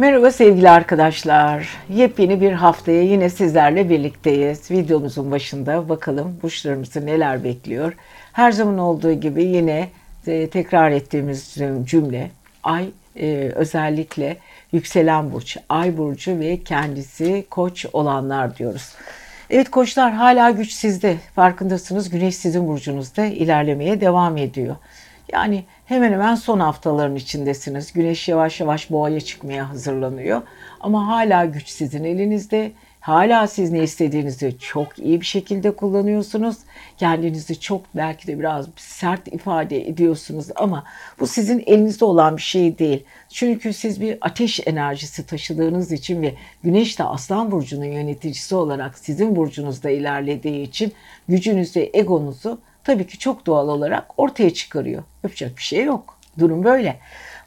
Merhaba sevgili arkadaşlar. Yepyeni bir haftaya yine sizlerle birlikteyiz. Videomuzun başında bakalım burçlarımızı neler bekliyor. Her zaman olduğu gibi yine e, tekrar ettiğimiz cümle ay e, özellikle yükselen burç, ay burcu ve kendisi koç olanlar diyoruz. Evet koçlar hala güç sizde. Farkındasınız güneş sizin burcunuzda ilerlemeye devam ediyor. Yani hemen hemen son haftaların içindesiniz. Güneş yavaş yavaş boğaya çıkmaya hazırlanıyor. Ama hala güç sizin elinizde. Hala siz ne istediğinizi çok iyi bir şekilde kullanıyorsunuz. Kendinizi çok belki de biraz sert ifade ediyorsunuz ama bu sizin elinizde olan bir şey değil. Çünkü siz bir ateş enerjisi taşıdığınız için ve Güneş de Aslan Burcu'nun yöneticisi olarak sizin burcunuzda ilerlediği için gücünüzü, egonuzu tabii ki çok doğal olarak ortaya çıkarıyor. Yapacak bir şey yok. Durum böyle.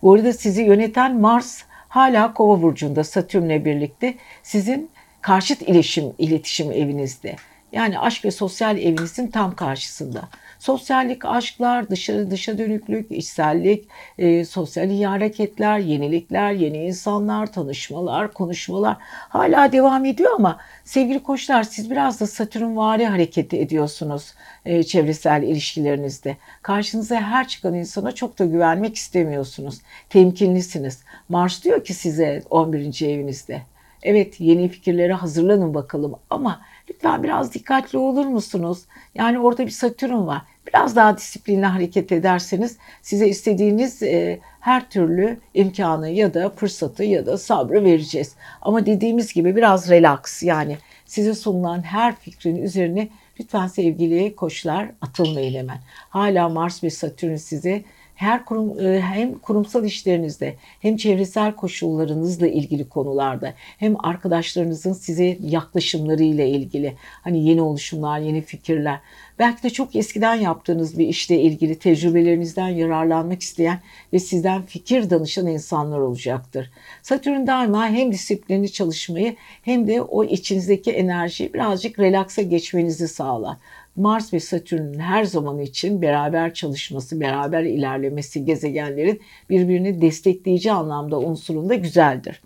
Bu arada sizi yöneten Mars hala Kova burcunda Satürn'le birlikte sizin karşıt iletişim iletişim evinizde. Yani aşk ve sosyal evinizin tam karşısında. Sosyallik, aşklar, dışarı dışa dönüklük, içsellik, e, sosyal iyi hareketler, yenilikler, yeni insanlar, tanışmalar, konuşmalar hala devam ediyor ama sevgili koçlar siz biraz da Satürn vari hareket ediyorsunuz e, çevresel ilişkilerinizde. Karşınıza her çıkan insana çok da güvenmek istemiyorsunuz. Temkinlisiniz. Mars diyor ki size 11. evinizde. Evet yeni fikirlere hazırlanın bakalım ama lütfen biraz dikkatli olur musunuz? Yani orada bir Satürn var. Biraz daha disiplinli hareket ederseniz size istediğiniz e, her türlü imkanı ya da fırsatı ya da sabrı vereceğiz. Ama dediğimiz gibi biraz relax yani size sunulan her fikrin üzerine lütfen sevgili koçlar atılmayın hemen. Hala Mars ve Satürn size her kurum e, hem kurumsal işlerinizde hem çevresel koşullarınızla ilgili konularda hem arkadaşlarınızın size yaklaşımları ile ilgili hani yeni oluşumlar, yeni fikirler belki de çok eskiden yaptığınız bir işle ilgili tecrübelerinizden yararlanmak isteyen ve sizden fikir danışan insanlar olacaktır. Satürn daima hem disiplinli çalışmayı hem de o içinizdeki enerjiyi birazcık relaksa geçmenizi sağlar. Mars ve Satürn'ün her zaman için beraber çalışması, beraber ilerlemesi gezegenlerin birbirini destekleyici anlamda unsurunda güzeldir.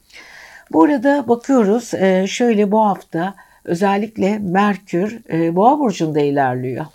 Bu arada bakıyoruz e, şöyle bu hafta özellikle Merkür e, Boğa burcunda ilerliyor.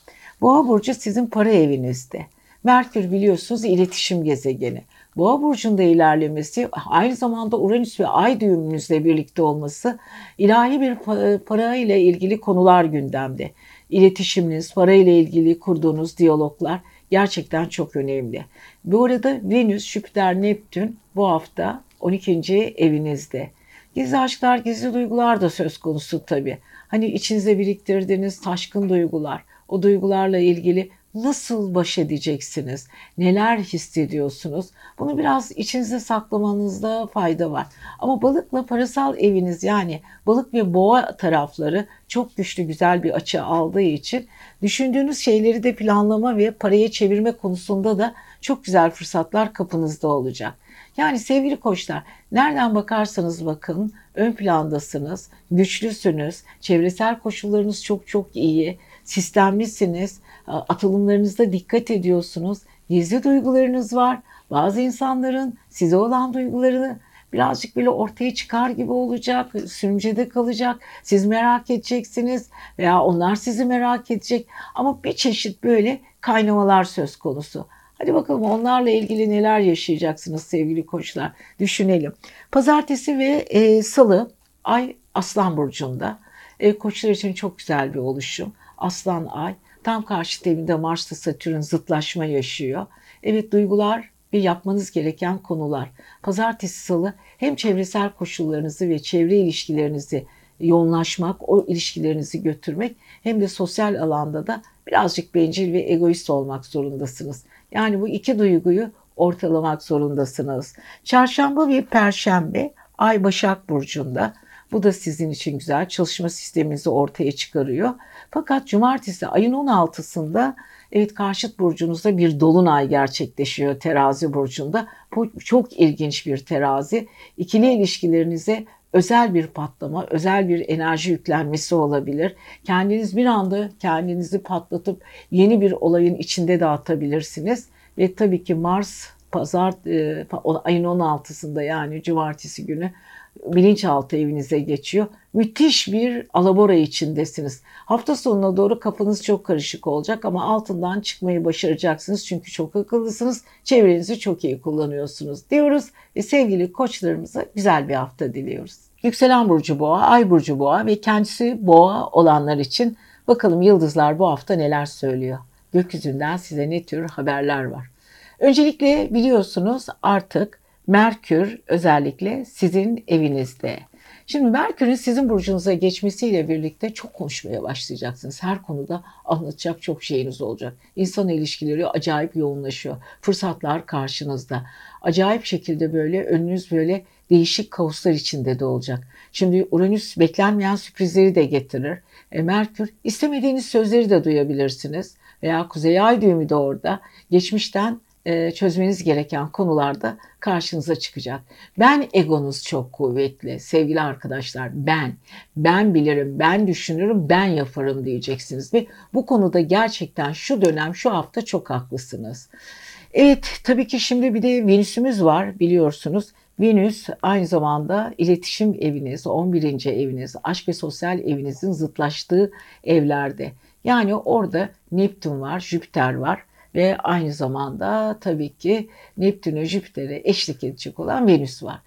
Boğa burcu sizin para evinizde. Merkür biliyorsunuz iletişim gezegeni. Boğa burcunda ilerlemesi aynı zamanda Uranüs ve Ay düğümünüzle birlikte olması ilahi bir para ile ilgili konular gündemde iletişiminiz, para ile ilgili kurduğunuz diyaloglar gerçekten çok önemli. Bu arada Venüs, Jüpiter, Neptün bu hafta 12. evinizde. Gizli aşklar, gizli duygular da söz konusu tabii. Hani içinize biriktirdiğiniz taşkın duygular, o duygularla ilgili nasıl baş edeceksiniz? Neler hissediyorsunuz? Bunu biraz içinizde saklamanızda fayda var. Ama balıkla parasal eviniz yani balık ve boğa tarafları çok güçlü güzel bir açı aldığı için düşündüğünüz şeyleri de planlama ve paraya çevirme konusunda da çok güzel fırsatlar kapınızda olacak. Yani sevgili koçlar nereden bakarsanız bakın ön plandasınız, güçlüsünüz, çevresel koşullarınız çok çok iyi, sistemlisiniz, atılımlarınızda dikkat ediyorsunuz, gizli duygularınız var. Bazı insanların size olan duygularını birazcık bile ortaya çıkar gibi olacak, sürümcede kalacak. Siz merak edeceksiniz veya onlar sizi merak edecek. Ama bir çeşit böyle kaynamalar söz konusu. Hadi bakalım onlarla ilgili neler yaşayacaksınız sevgili koçlar. Düşünelim. Pazartesi ve e, salı ay Aslan Burcu'nda. E, koçlar için çok güzel bir oluşum. Aslan ay. Tam karşı evinde Mars'ta Satürn zıtlaşma yaşıyor. Evet duygular ve yapmanız gereken konular. Pazartesi salı hem çevresel koşullarınızı ve çevre ilişkilerinizi yoğunlaşmak, o ilişkilerinizi götürmek hem de sosyal alanda da birazcık bencil ve egoist olmak zorundasınız. Yani bu iki duyguyu ortalamak zorundasınız. Çarşamba ve perşembe Ay Başak Burcu'nda. Bu da sizin için güzel. Çalışma sisteminizi ortaya çıkarıyor. Fakat cumartesi ayın 16'sında evet karşıt burcunuzda bir dolunay gerçekleşiyor terazi burcunda. Bu çok ilginç bir terazi. İkili ilişkilerinize özel bir patlama, özel bir enerji yüklenmesi olabilir. Kendiniz bir anda kendinizi patlatıp yeni bir olayın içinde dağıtabilirsiniz. Ve tabii ki Mars pazar e, ayın 16'sında yani cumartesi günü bilinçaltı evinize geçiyor. Müthiş bir alabora içindesiniz. Hafta sonuna doğru kafanız çok karışık olacak ama altından çıkmayı başaracaksınız. Çünkü çok akıllısınız. Çevrenizi çok iyi kullanıyorsunuz diyoruz. Ve sevgili koçlarımıza güzel bir hafta diliyoruz. Yükselen burcu boğa, ay burcu boğa ve kendisi boğa olanlar için bakalım yıldızlar bu hafta neler söylüyor. Gökyüzünden size ne tür haberler var. Öncelikle biliyorsunuz artık Merkür özellikle sizin evinizde. Şimdi Merkür'ün sizin burcunuza geçmesiyle birlikte çok konuşmaya başlayacaksınız. Her konuda anlatacak çok şeyiniz olacak. İnsan ilişkileri acayip yoğunlaşıyor. Fırsatlar karşınızda. Acayip şekilde böyle önünüz böyle değişik kaoslar içinde de olacak. Şimdi Uranüs beklenmeyen sürprizleri de getirir. E, Merkür istemediğiniz sözleri de duyabilirsiniz. Veya Kuzey Ay düğümü de orada. Geçmişten çözmeniz gereken konularda karşınıza çıkacak. Ben egonuz çok kuvvetli sevgili arkadaşlar. Ben, ben bilirim, ben düşünürüm, ben yaparım diyeceksiniz. Ve bu konuda gerçekten şu dönem, şu hafta çok haklısınız. Evet tabii ki şimdi bir de Venüs'ümüz var biliyorsunuz. Venüs aynı zamanda iletişim eviniz, 11. eviniz, aşk ve sosyal evinizin zıtlaştığı evlerde. Yani orada Neptün var, Jüpiter var ve aynı zamanda tabii ki Neptün'e Jüpiter'e eşlik edecek olan Venüs var.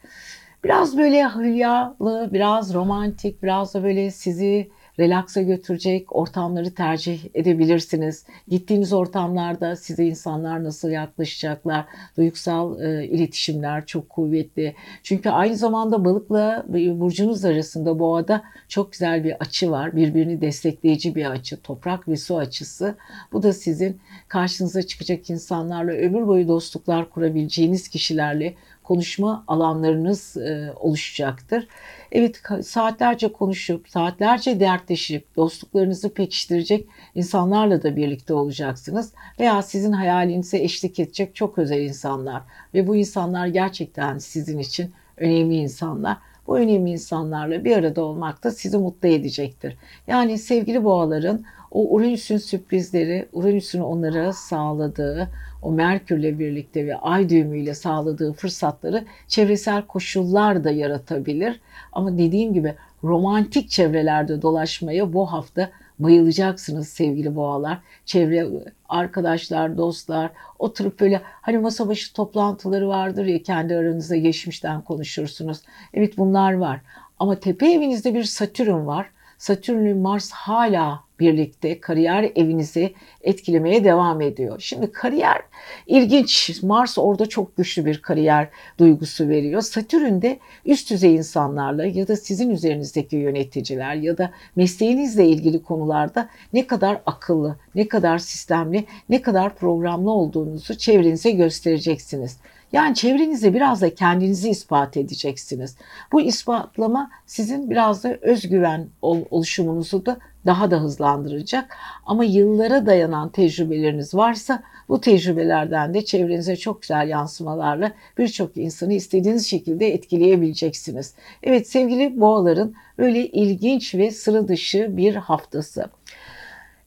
Biraz böyle hülyalı, biraz romantik, biraz da böyle sizi relaksa götürecek ortamları tercih edebilirsiniz. Gittiğiniz ortamlarda size insanlar nasıl yaklaşacaklar, duygusal e, iletişimler çok kuvvetli. Çünkü aynı zamanda balıkla burcunuz arasında boğada çok güzel bir açı var. Birbirini destekleyici bir açı, toprak ve su açısı. Bu da sizin karşınıza çıkacak insanlarla ömür boyu dostluklar kurabileceğiniz kişilerle konuşma alanlarınız e, oluşacaktır. Evet saatlerce konuşup, saatlerce dertleşip, dostluklarınızı pekiştirecek insanlarla da birlikte olacaksınız. Veya sizin hayalinize eşlik edecek çok özel insanlar. Ve bu insanlar gerçekten sizin için önemli insanlar. Bu önemli insanlarla bir arada olmak da sizi mutlu edecektir. Yani sevgili boğaların o Uranüs'ün sürprizleri, Uranüs'ün onlara sağladığı, o Merkürle birlikte ve ay düğümüyle sağladığı fırsatları çevresel koşullar da yaratabilir. Ama dediğim gibi romantik çevrelerde dolaşmaya bu hafta bayılacaksınız sevgili boğalar. Çevre arkadaşlar, dostlar oturup böyle hani masa başı toplantıları vardır ya kendi aranızda geçmişten konuşursunuz. Evet bunlar var. Ama tepe evinizde bir Satürn var. Satürn Mars hala birlikte kariyer evinizi etkilemeye devam ediyor. Şimdi kariyer ilginç. Mars orada çok güçlü bir kariyer duygusu veriyor. Satürn de üst düzey insanlarla ya da sizin üzerinizdeki yöneticiler ya da mesleğinizle ilgili konularda ne kadar akıllı, ne kadar sistemli, ne kadar programlı olduğunuzu çevrenize göstereceksiniz. Yani çevrenize biraz da kendinizi ispat edeceksiniz. Bu ispatlama sizin biraz da özgüven oluşumunuzu da daha da hızlandıracak. Ama yıllara dayanan tecrübeleriniz varsa bu tecrübelerden de çevrenize çok güzel yansımalarla birçok insanı istediğiniz şekilde etkileyebileceksiniz. Evet sevgili boğaların öyle ilginç ve sıra dışı bir haftası.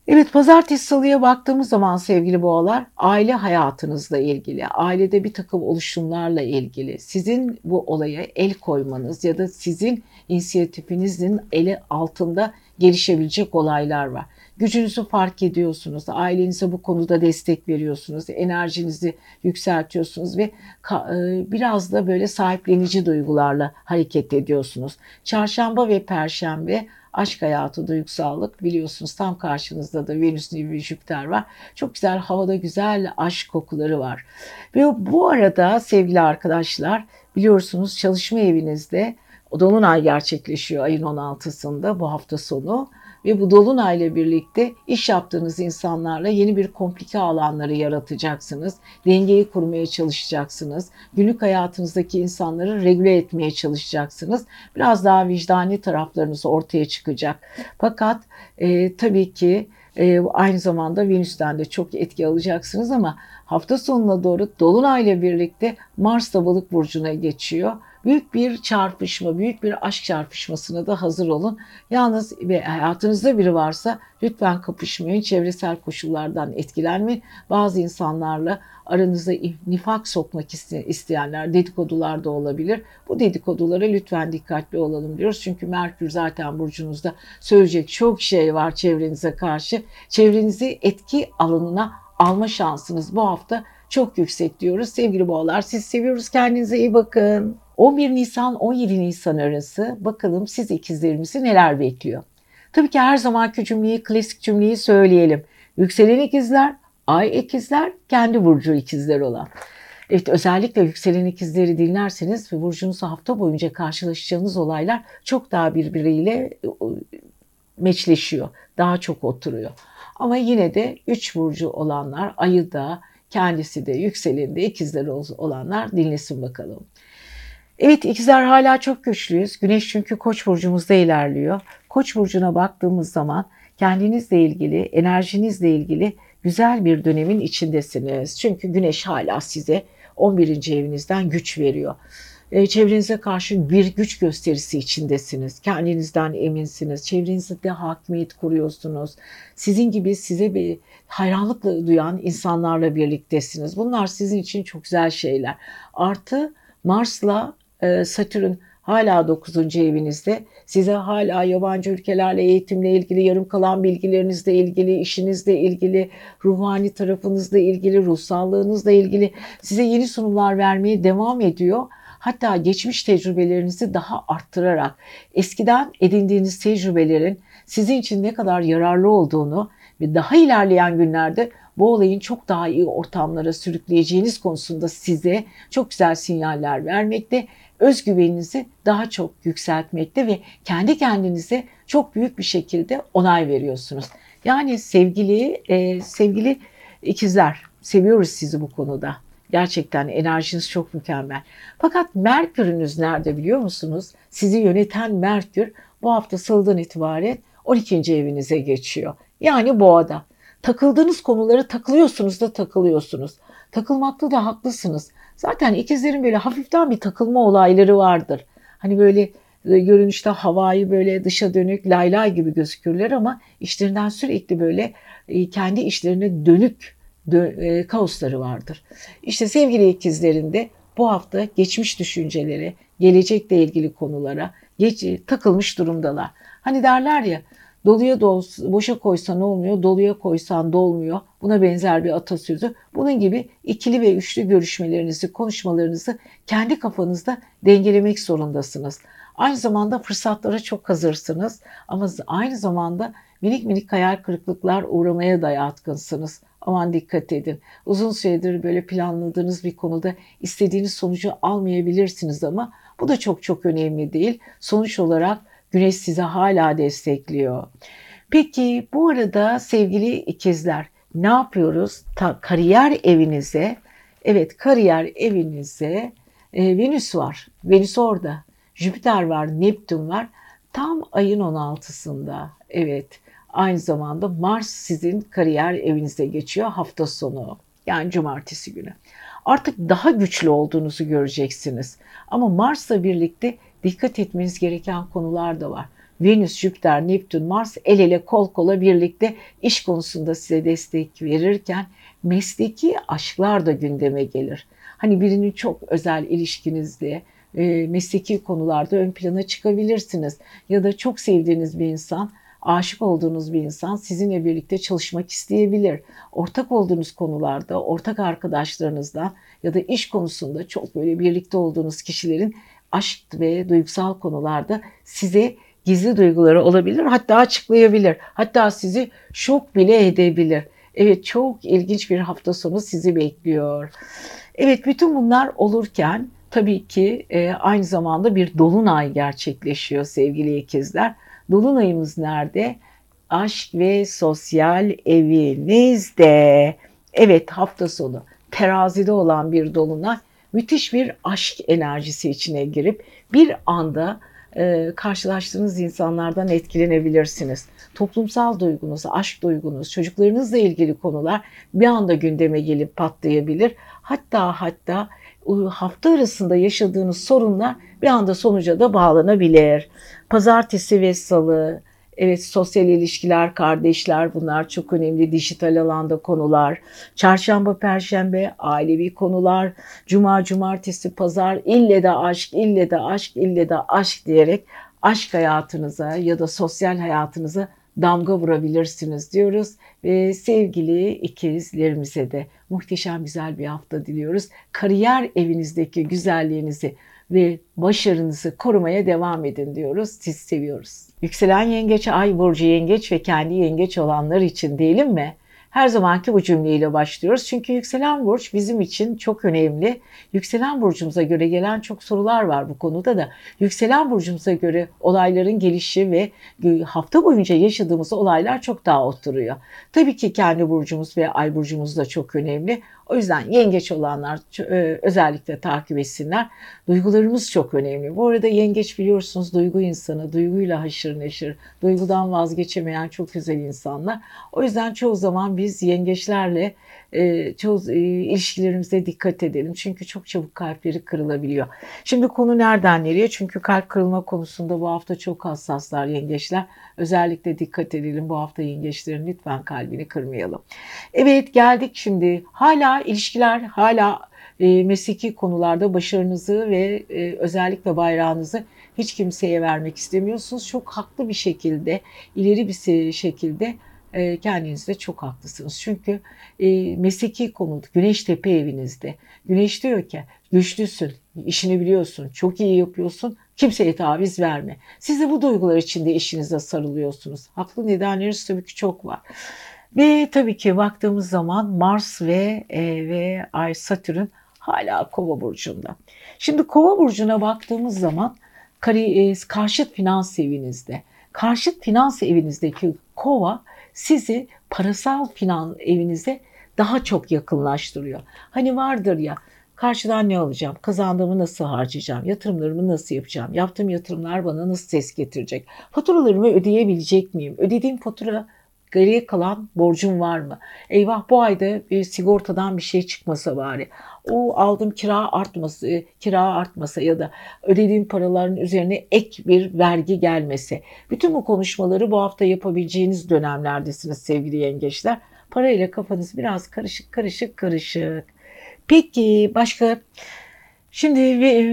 Evet pazartesi salıya baktığımız zaman sevgili boğalar aile hayatınızla ilgili, ailede bir takım oluşumlarla ilgili sizin bu olaya el koymanız ya da sizin inisiyatifinizin eli altında gelişebilecek olaylar var. Gücünüzü fark ediyorsunuz, ailenize bu konuda destek veriyorsunuz, enerjinizi yükseltiyorsunuz ve e, biraz da böyle sahiplenici duygularla hareket ediyorsunuz. Çarşamba ve perşembe aşk hayatı, duygusallık biliyorsunuz tam karşınızda da Venüs gibi Jüpiter var. Çok güzel havada güzel aşk kokuları var. Ve bu arada sevgili arkadaşlar biliyorsunuz çalışma evinizde Dolunay gerçekleşiyor ayın 16'sında bu hafta sonu ve bu dolunayla birlikte iş yaptığınız insanlarla yeni bir komplike alanları yaratacaksınız. Dengeyi kurmaya çalışacaksınız. Günlük hayatınızdaki insanları regüle etmeye çalışacaksınız. Biraz daha vicdani taraflarınız ortaya çıkacak. Fakat e, tabii ki e, aynı zamanda Venüs'ten de çok etki alacaksınız ama hafta sonuna doğru Dolunay'la birlikte Mars da balık burcuna geçiyor büyük bir çarpışma, büyük bir aşk çarpışmasına da hazır olun. Yalnız hayatınızda biri varsa lütfen kapışmayın, çevresel koşullardan etkilenmeyin. Bazı insanlarla aranıza nifak sokmak isteyenler dedikodular da olabilir. Bu dedikodulara lütfen dikkatli olalım diyoruz. Çünkü Merkür zaten burcunuzda söyleyecek çok şey var çevrenize karşı. Çevrenizi etki alanına alma şansınız bu hafta çok yüksek diyoruz. Sevgili boğalar siz seviyoruz. Kendinize iyi bakın. 11 Nisan 17 Nisan arası bakalım siz ikizlerimizi neler bekliyor. Tabii ki her zamanki cümleyi, klasik cümleyi söyleyelim. Yükselen ikizler, ay ikizler, kendi burcu ikizler olan. Evet özellikle yükselen ikizleri dinlerseniz ve burcunuzu hafta boyunca karşılaşacağınız olaylar çok daha birbiriyle meçleşiyor. Daha çok oturuyor. Ama yine de üç burcu olanlar ayı da kendisi de yükselinde ikizler olanlar dinlesin bakalım. Evet ikizler hala çok güçlüyüz. Güneş çünkü koç burcumuzda ilerliyor. Koç burcuna baktığımız zaman kendinizle ilgili, enerjinizle ilgili güzel bir dönemin içindesiniz. Çünkü güneş hala size 11. evinizden güç veriyor. E, çevrenize karşı bir güç gösterisi içindesiniz. Kendinizden eminsiniz. Çevrenizde hakimiyet kuruyorsunuz. Sizin gibi size bir hayranlıkla duyan insanlarla birliktesiniz. Bunlar sizin için çok güzel şeyler. Artı Mars'la Satürn hala 9. evinizde. Size hala yabancı ülkelerle eğitimle ilgili, yarım kalan bilgilerinizle ilgili, işinizle ilgili, ruhani tarafınızla ilgili, ruhsallığınızla ilgili size yeni sunumlar vermeye devam ediyor. Hatta geçmiş tecrübelerinizi daha arttırarak eskiden edindiğiniz tecrübelerin sizin için ne kadar yararlı olduğunu ve daha ilerleyen günlerde bu olayın çok daha iyi ortamlara sürükleyeceğiniz konusunda size çok güzel sinyaller vermekte, özgüveninizi daha çok yükseltmekte ve kendi kendinize çok büyük bir şekilde onay veriyorsunuz. Yani sevgili e, sevgili ikizler seviyoruz sizi bu konuda. Gerçekten enerjiniz çok mükemmel. Fakat Merkür'ünüz nerede biliyor musunuz? Sizi yöneten Merkür bu hafta salıdan itibaren 12. evinize geçiyor. Yani boğada. Takıldığınız konuları takılıyorsunuz da takılıyorsunuz. Takılmakta da haklısınız. Zaten ikizlerin böyle hafiften bir takılma olayları vardır. Hani böyle e, görünüşte havayı böyle dışa dönük laylay gibi gözükürler ama işlerinden sürekli böyle e, kendi işlerine dönük e, kaosları vardır. İşte sevgili ikizlerinde bu hafta geçmiş düşünceleri, gelecekle ilgili konulara geç, takılmış durumdalar. Hani derler ya doluya dol, boşa koysan olmuyor, doluya koysan dolmuyor. Buna benzer bir atasözü. Bunun gibi ikili ve üçlü görüşmelerinizi, konuşmalarınızı kendi kafanızda dengelemek zorundasınız. Aynı zamanda fırsatlara çok hazırsınız ama aynı zamanda minik minik hayal kırıklıklar uğramaya da yatkınsınız. Aman dikkat edin. Uzun süredir böyle planladığınız bir konuda istediğiniz sonucu almayabilirsiniz ama bu da çok çok önemli değil. Sonuç olarak güneş size hala destekliyor. Peki bu arada sevgili ikizler ne yapıyoruz? Ta, kariyer evinize, evet kariyer evinize e, Venüs var. Venüs orada. Jüpiter var, Neptün var. Tam ayın 16'sında. Evet. Aynı zamanda Mars sizin kariyer evinize geçiyor hafta sonu. Yani cumartesi günü. Artık daha güçlü olduğunuzu göreceksiniz. Ama Mars'la birlikte dikkat etmeniz gereken konular da var. Venüs, Jüpiter, Neptün, Mars el ele kol kola birlikte iş konusunda size destek verirken mesleki aşklar da gündeme gelir. Hani birinin çok özel ilişkinizde, e, mesleki konularda ön plana çıkabilirsiniz. Ya da çok sevdiğiniz bir insan aşık olduğunuz bir insan sizinle birlikte çalışmak isteyebilir. Ortak olduğunuz konularda, ortak arkadaşlarınızdan ya da iş konusunda çok böyle birlikte olduğunuz kişilerin aşk ve duygusal konularda size gizli duyguları olabilir. Hatta açıklayabilir. Hatta sizi şok bile edebilir. Evet çok ilginç bir hafta sonu sizi bekliyor. Evet bütün bunlar olurken tabii ki e, aynı zamanda bir dolunay gerçekleşiyor sevgili ikizler. Dolunayımız nerede? Aşk ve sosyal evinizde. Evet hafta sonu terazide olan bir dolunay müthiş bir aşk enerjisi içine girip bir anda e, karşılaştığınız insanlardan etkilenebilirsiniz. Toplumsal duygunuz, aşk duygunuz, çocuklarınızla ilgili konular bir anda gündeme gelip patlayabilir. Hatta hatta hafta arasında yaşadığınız sorunlar bir anda sonuca da bağlanabilir. Pazartesi ve salı, Evet sosyal ilişkiler, kardeşler bunlar çok önemli. Dijital alanda konular. Çarşamba, perşembe ailevi konular. Cuma, cumartesi, pazar ille de aşk, ille de aşk, ille de aşk diyerek aşk hayatınıza ya da sosyal hayatınıza damga vurabilirsiniz diyoruz. Ve sevgili ikizlerimize de muhteşem güzel bir hafta diliyoruz. Kariyer evinizdeki güzelliğinizi ve başarınızı korumaya devam edin diyoruz. Siz seviyoruz. Yükselen yengeç, ay burcu yengeç ve kendi yengeç olanlar için diyelim mi? Her zamanki bu cümleyle başlıyoruz. Çünkü yükselen burç bizim için çok önemli. Yükselen burcumuza göre gelen çok sorular var bu konuda da. Yükselen burcumuza göre olayların gelişi ve hafta boyunca yaşadığımız olaylar çok daha oturuyor. Tabii ki kendi burcumuz ve ay burcumuz da çok önemli. O yüzden yengeç olanlar e, özellikle takip etsinler. Duygularımız çok önemli. Bu arada yengeç biliyorsunuz duygu insanı, duyguyla haşır neşir, duygudan vazgeçemeyen çok güzel insanlar. O yüzden çoğu zaman biz yengeçlerle e, çoğu e, ilişkilerimize dikkat edelim. Çünkü çok çabuk kalpleri kırılabiliyor. Şimdi konu nereden nereye? Çünkü kalp kırılma konusunda bu hafta çok hassaslar yengeçler. Özellikle dikkat edelim bu hafta yengeçlerin lütfen kalbini kırmayalım. Evet geldik şimdi. Hala ilişkiler, hala e, mesleki konularda başarınızı ve e, özellikle bayrağınızı hiç kimseye vermek istemiyorsunuz. Çok haklı bir şekilde, ileri bir şekilde e, kendinizde çok haklısınız. Çünkü e, mesleki konu Güneştepe evinizde. Güneş diyor ki güçlüsün, işini biliyorsun, çok iyi yapıyorsun, kimseye taviz verme. Siz de bu duygular içinde işinize sarılıyorsunuz. Haklı nedenleriniz tabii ki çok var. Ve tabii ki baktığımız zaman Mars ve e, ve Ay Satürn hala Kova burcunda. Şimdi Kova burcuna baktığımız zaman e, karşıt finans evinizde. Karşıt finans evinizdeki Kova sizi parasal finans evinize daha çok yakınlaştırıyor. Hani vardır ya karşıdan ne alacağım, kazandığımı nasıl harcayacağım, yatırımlarımı nasıl yapacağım, yaptığım yatırımlar bana nasıl ses getirecek, faturalarımı ödeyebilecek miyim, ödediğim fatura geriye kalan borcum var mı? Eyvah bu ayda bir sigortadan bir şey çıkmasa bari. O aldığım kira artması, kira artmasa ya da ödediğim paraların üzerine ek bir vergi gelmesi. Bütün bu konuşmaları bu hafta yapabileceğiniz dönemlerdesiniz sevgili yengeçler. Parayla kafanız biraz karışık karışık karışık. Peki başka? Şimdi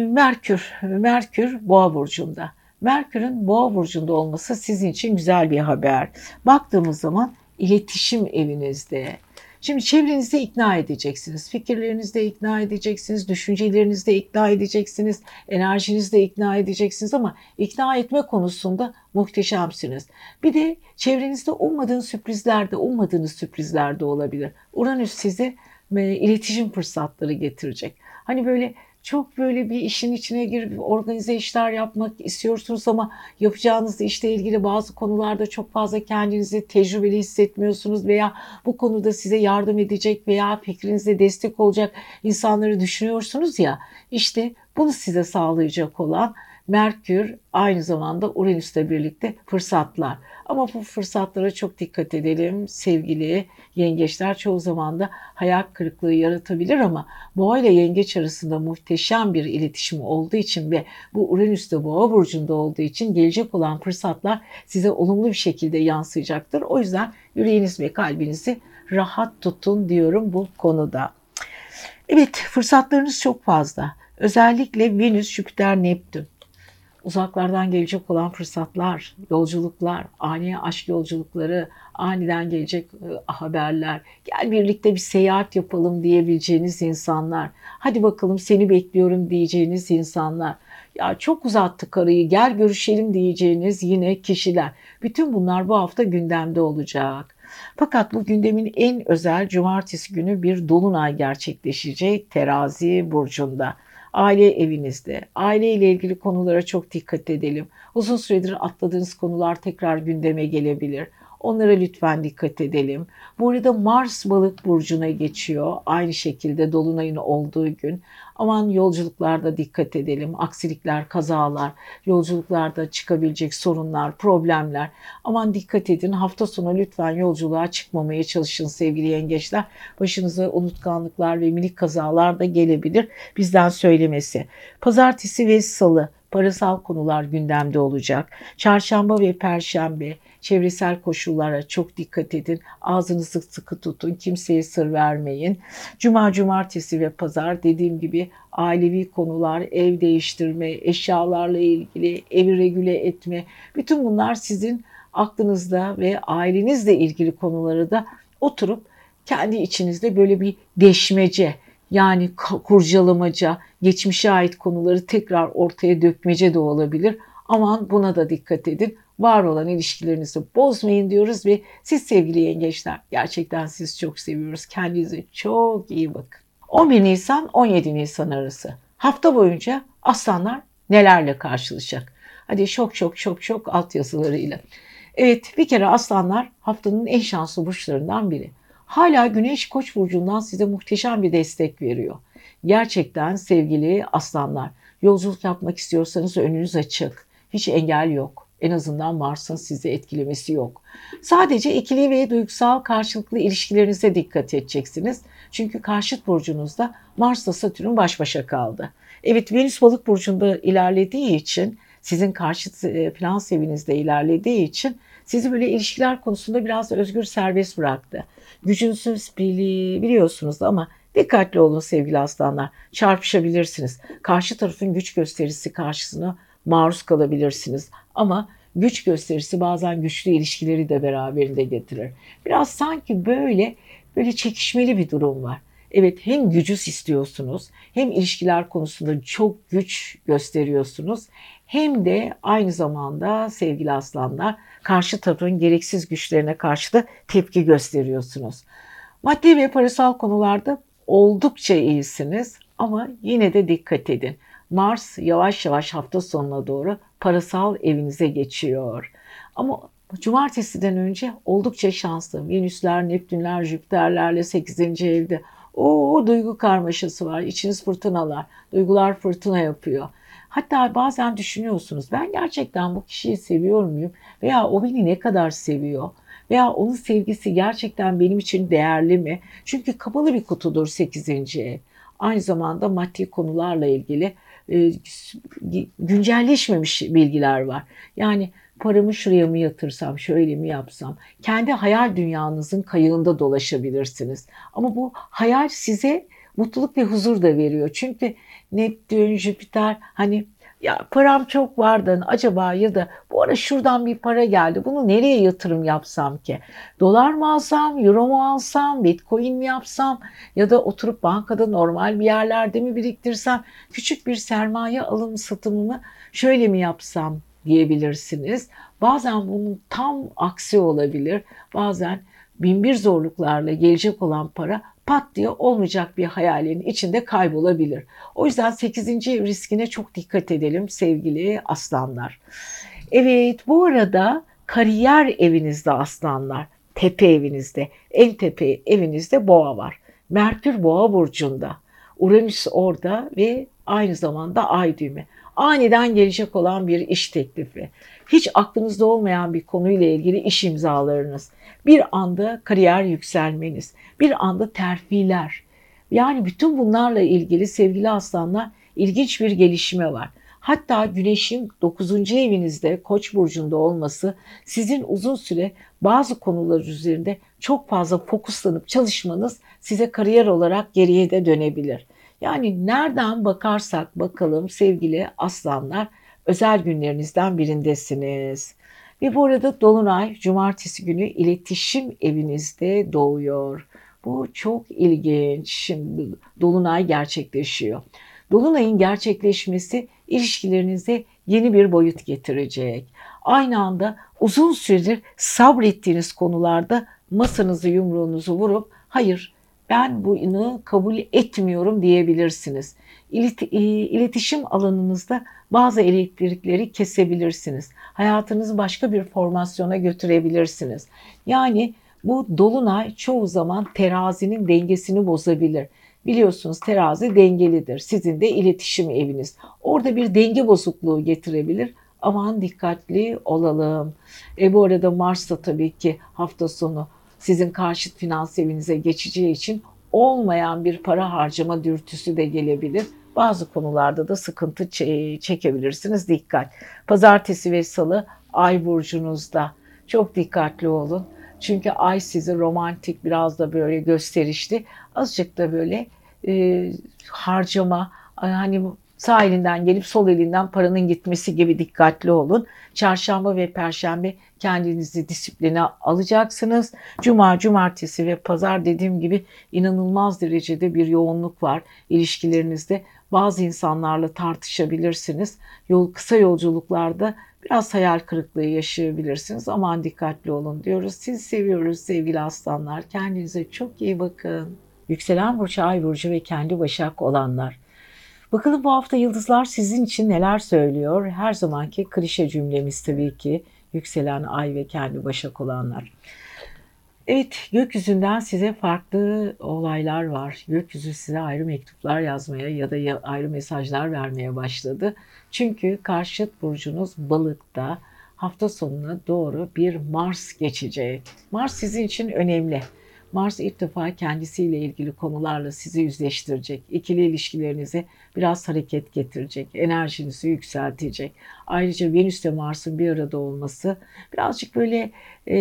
Merkür, Merkür Boğa burcunda. Merkür'ün Boğa burcunda olması sizin için güzel bir haber. Baktığımız zaman iletişim evinizde. Şimdi çevrenizde ikna edeceksiniz. Fikirlerinizde ikna edeceksiniz. Düşüncelerinizde ikna edeceksiniz. Enerjinizde ikna edeceksiniz ama ikna etme konusunda muhteşemsiniz. Bir de çevrenizde ummadığınız sürprizler de ummadığınız sürprizler de olabilir. Uranüs size e, iletişim fırsatları getirecek. Hani böyle çok böyle bir işin içine girip organize işler yapmak istiyorsunuz ama yapacağınız işle ilgili bazı konularda çok fazla kendinizi tecrübeli hissetmiyorsunuz veya bu konuda size yardım edecek veya fikrinize destek olacak insanları düşünüyorsunuz ya işte bunu size sağlayacak olan Merkür aynı zamanda Uranüs'le birlikte fırsatlar. Ama bu fırsatlara çok dikkat edelim sevgili yengeçler. Çoğu zaman da hayal kırıklığı yaratabilir ama boğa ile yengeç arasında muhteşem bir iletişim olduğu için ve bu Uranüs'te boğa burcunda olduğu için gelecek olan fırsatlar size olumlu bir şekilde yansıyacaktır. O yüzden yüreğiniz ve kalbinizi rahat tutun diyorum bu konuda. Evet fırsatlarınız çok fazla. Özellikle Venüs, Jüpiter, Neptün uzaklardan gelecek olan fırsatlar, yolculuklar, ani aşk yolculukları, aniden gelecek e, haberler, gel birlikte bir seyahat yapalım diyebileceğiniz insanlar, hadi bakalım seni bekliyorum diyeceğiniz insanlar, ya çok uzattık arayı gel görüşelim diyeceğiniz yine kişiler. Bütün bunlar bu hafta gündemde olacak. Fakat bu gündemin en özel cumartesi günü bir dolunay gerçekleşecek terazi burcunda aile evinizde, aile ile ilgili konulara çok dikkat edelim. Uzun süredir atladığınız konular tekrar gündeme gelebilir. Onlara lütfen dikkat edelim. Bu arada Mars balık burcuna geçiyor. Aynı şekilde dolunayın olduğu gün. Aman yolculuklarda dikkat edelim. Aksilikler, kazalar, yolculuklarda çıkabilecek sorunlar, problemler. Aman dikkat edin. Hafta sonu lütfen yolculuğa çıkmamaya çalışın sevgili yengeçler. Başınıza unutkanlıklar ve minik kazalar da gelebilir. Bizden söylemesi. Pazartesi ve salı parasal konular gündemde olacak. Çarşamba ve perşembe çevresel koşullara çok dikkat edin. Ağzınızı sıkı tutun. Kimseye sır vermeyin. Cuma, cumartesi ve pazar dediğim gibi ailevi konular, ev değiştirme, eşyalarla ilgili, evi regüle etme. Bütün bunlar sizin aklınızda ve ailenizle ilgili konuları da oturup kendi içinizde böyle bir deşmece, yani kurcalamaca, geçmişe ait konuları tekrar ortaya dökmece de olabilir. Aman buna da dikkat edin. Var olan ilişkilerinizi bozmayın diyoruz ve siz sevgili yengeçler gerçekten sizi çok seviyoruz. Kendinize çok iyi bakın. 11 Nisan 17 Nisan arası hafta boyunca aslanlar nelerle karşılaşacak? Hadi şok şok şok şok alt yazılarıyla. Evet bir kere aslanlar haftanın en şanslı burçlarından biri. Hala Güneş Koç burcundan size muhteşem bir destek veriyor. Gerçekten sevgili aslanlar, yolculuk yapmak istiyorsanız önünüz açık. Hiç engel yok. En azından Mars'ın sizi etkilemesi yok. Sadece ikili ve duygusal karşılıklı ilişkilerinize dikkat edeceksiniz. Çünkü karşıt burcunuzda Mars'la Satürn baş başa kaldı. Evet Venüs balık burcunda ilerlediği için sizin karşıt e, plan sevinizde ilerlediği için sizi böyle ilişkiler konusunda biraz özgür serbest bıraktı. Gücünsüz bili biliyorsunuz ama dikkatli olun sevgili aslanlar. Çarpışabilirsiniz. Karşı tarafın güç gösterisi karşısına maruz kalabilirsiniz. Ama güç gösterisi bazen güçlü ilişkileri de beraberinde getirir. Biraz sanki böyle böyle çekişmeli bir durum var. Evet hem gücüs istiyorsunuz hem ilişkiler konusunda çok güç gösteriyorsunuz hem de aynı zamanda sevgili aslanlar karşı tarafın gereksiz güçlerine karşı da tepki gösteriyorsunuz. Maddi ve parasal konularda oldukça iyisiniz ama yine de dikkat edin. Mars yavaş yavaş hafta sonuna doğru parasal evinize geçiyor. Ama cumartesiden önce oldukça şanslı. Venüsler, Neptünler, Jüpiterlerle 8. evde. O duygu karmaşası var. İçiniz fırtınalar. Duygular fırtına yapıyor. Hatta bazen düşünüyorsunuz ben gerçekten bu kişiyi seviyor muyum? Veya o beni ne kadar seviyor? Veya onun sevgisi gerçekten benim için değerli mi? Çünkü kapalı bir kutudur 8. ev. Aynı zamanda maddi konularla ilgili e, güncelleşmemiş bilgiler var. Yani paramı şuraya mı yatırsam, şöyle mi yapsam? Kendi hayal dünyanızın kayığında dolaşabilirsiniz. Ama bu hayal size mutluluk ve huzur da veriyor. Çünkü Neptün, Jüpiter hani ya param çok vardı acaba ya da bu ara şuradan bir para geldi bunu nereye yatırım yapsam ki? Dolar mı alsam, euro mu alsam, bitcoin mi yapsam ya da oturup bankada normal bir yerlerde mi biriktirsem küçük bir sermaye alım satımını şöyle mi yapsam diyebilirsiniz. Bazen bunun tam aksi olabilir. Bazen binbir zorluklarla gelecek olan para pat diye olmayacak bir hayalin içinde kaybolabilir. O yüzden 8. riskine çok dikkat edelim sevgili aslanlar. Evet bu arada kariyer evinizde aslanlar, tepe evinizde, en tepe evinizde boğa var. Merkür boğa burcunda. Uranüs orada ve aynı zamanda ay düğümü. Aniden gelecek olan bir iş teklifi. Hiç aklınızda olmayan bir konuyla ilgili iş imzalarınız. Bir anda kariyer yükselmeniz, bir anda terfiler. Yani bütün bunlarla ilgili sevgili aslanlar ilginç bir gelişme var. Hatta güneşin 9. evinizde Koç burcunda olması sizin uzun süre bazı konular üzerinde çok fazla fokuslanıp çalışmanız size kariyer olarak geriye de dönebilir. Yani nereden bakarsak bakalım sevgili aslanlar özel günlerinizden birindesiniz. Ve bu arada Dolunay cumartesi günü iletişim evinizde doğuyor. Bu çok ilginç. Şimdi Dolunay gerçekleşiyor. Dolunay'ın gerçekleşmesi ilişkilerinize yeni bir boyut getirecek. Aynı anda uzun süredir sabrettiğiniz konularda masanızı yumruğunuzu vurup hayır ben bunu kabul etmiyorum diyebilirsiniz. İletişim alanınızda bazı elektrikleri kesebilirsiniz. Hayatınızı başka bir formasyona götürebilirsiniz. Yani bu dolunay çoğu zaman terazinin dengesini bozabilir. Biliyorsunuz terazi dengelidir. Sizin de iletişim eviniz. Orada bir denge bozukluğu getirebilir. Aman dikkatli olalım. E bu arada Mars tabii ki hafta sonu sizin karşıt finans evinize geçeceği için olmayan bir para harcama dürtüsü de gelebilir. Bazı konularda da sıkıntı çekebilirsiniz. Dikkat. Pazartesi ve salı ay burcunuzda. Çok dikkatli olun. Çünkü ay sizi romantik biraz da böyle gösterişli. Azıcık da böyle e, harcama hani sağ elinden gelip sol elinden paranın gitmesi gibi dikkatli olun. Çarşamba ve perşembe kendinizi disipline alacaksınız. Cuma, cumartesi ve pazar dediğim gibi inanılmaz derecede bir yoğunluk var ilişkilerinizde. Bazı insanlarla tartışabilirsiniz. Yol kısa yolculuklarda biraz hayal kırıklığı yaşayabilirsiniz. Aman dikkatli olun diyoruz. Siz seviyoruz sevgili aslanlar. Kendinize çok iyi bakın. Yükselen burcu, ay burcu ve kendi başak olanlar. Bakalım bu hafta yıldızlar sizin için neler söylüyor? Her zamanki klişe cümlemiz tabii ki yükselen ay ve kendi başak olanlar. Evet, gökyüzünden size farklı olaylar var. Gökyüzü size ayrı mektuplar yazmaya ya da ayrı mesajlar vermeye başladı. Çünkü karşıt burcunuz balıkta hafta sonuna doğru bir Mars geçecek. Mars sizin için önemli. Mars ilk defa kendisiyle ilgili konularla sizi yüzleştirecek. İkili ilişkilerinize biraz hareket getirecek. Enerjinizi yükseltecek. Ayrıca Venüs ve Mars'ın bir arada olması birazcık böyle e,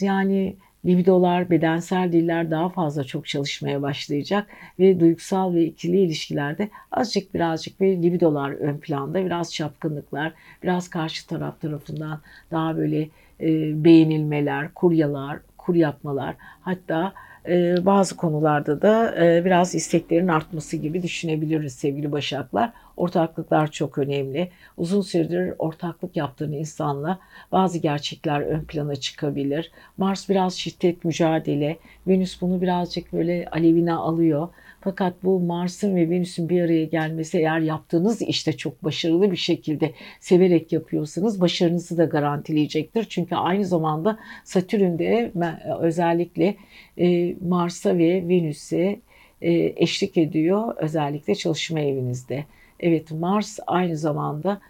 yani libidolar, bedensel diller daha fazla çok çalışmaya başlayacak ve duygusal ve ikili ilişkilerde azıcık birazcık bir libidolar ön planda, biraz çapkınlıklar, biraz karşı taraf tarafından daha böyle e, beğenilmeler, kuryalar, kur yapmalar hatta e, bazı konularda da e, biraz isteklerin artması gibi düşünebiliriz sevgili Başaklar. Ortaklıklar çok önemli. Uzun süredir ortaklık yaptığın insanla bazı gerçekler ön plana çıkabilir. Mars biraz şiddet, mücadele. Venüs bunu birazcık böyle alevine alıyor. Fakat bu Mars'ın ve Venüs'ün bir araya gelmesi eğer yaptığınız işte çok başarılı bir şekilde severek yapıyorsanız başarınızı da garantileyecektir. Çünkü aynı zamanda Satürn'de özellikle e, Mars'a ve Venüs'e e, eşlik ediyor özellikle çalışma evinizde. Evet Mars aynı zamanda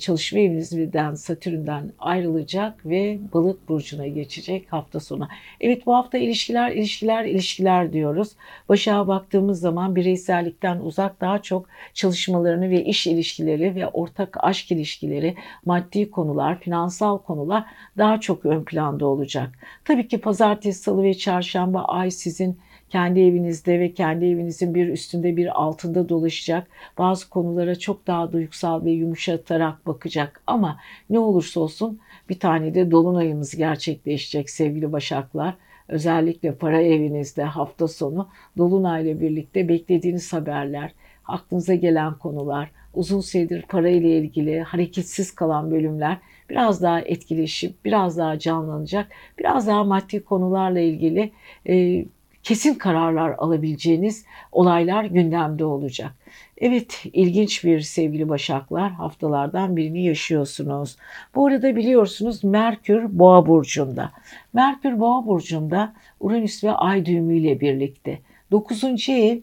çalışma evinizden Satürn'den ayrılacak ve balık burcuna geçecek hafta sonu. Evet bu hafta ilişkiler ilişkiler ilişkiler diyoruz. Başa baktığımız zaman bireysellikten uzak daha çok çalışmalarını ve iş ilişkileri ve ortak aşk ilişkileri, maddi konular, finansal konular daha çok ön planda olacak. Tabii ki pazartesi, salı ve çarşamba ay sizin kendi evinizde ve kendi evinizin bir üstünde bir altında dolaşacak. Bazı konulara çok daha duygusal ve yumuşatarak bakacak. Ama ne olursa olsun bir tane de dolunayımız gerçekleşecek sevgili başaklar. Özellikle para evinizde hafta sonu dolunayla birlikte beklediğiniz haberler, aklınıza gelen konular, uzun süredir para ile ilgili hareketsiz kalan bölümler biraz daha etkileşip biraz daha canlanacak. Biraz daha maddi konularla ilgili e, kesin kararlar alabileceğiniz olaylar gündemde olacak. Evet ilginç bir sevgili başaklar haftalardan birini yaşıyorsunuz. Bu arada biliyorsunuz Merkür Boğa burcunda. Merkür Boğa burcunda Uranüs ve Ay düğümüyle birlikte. 9. ev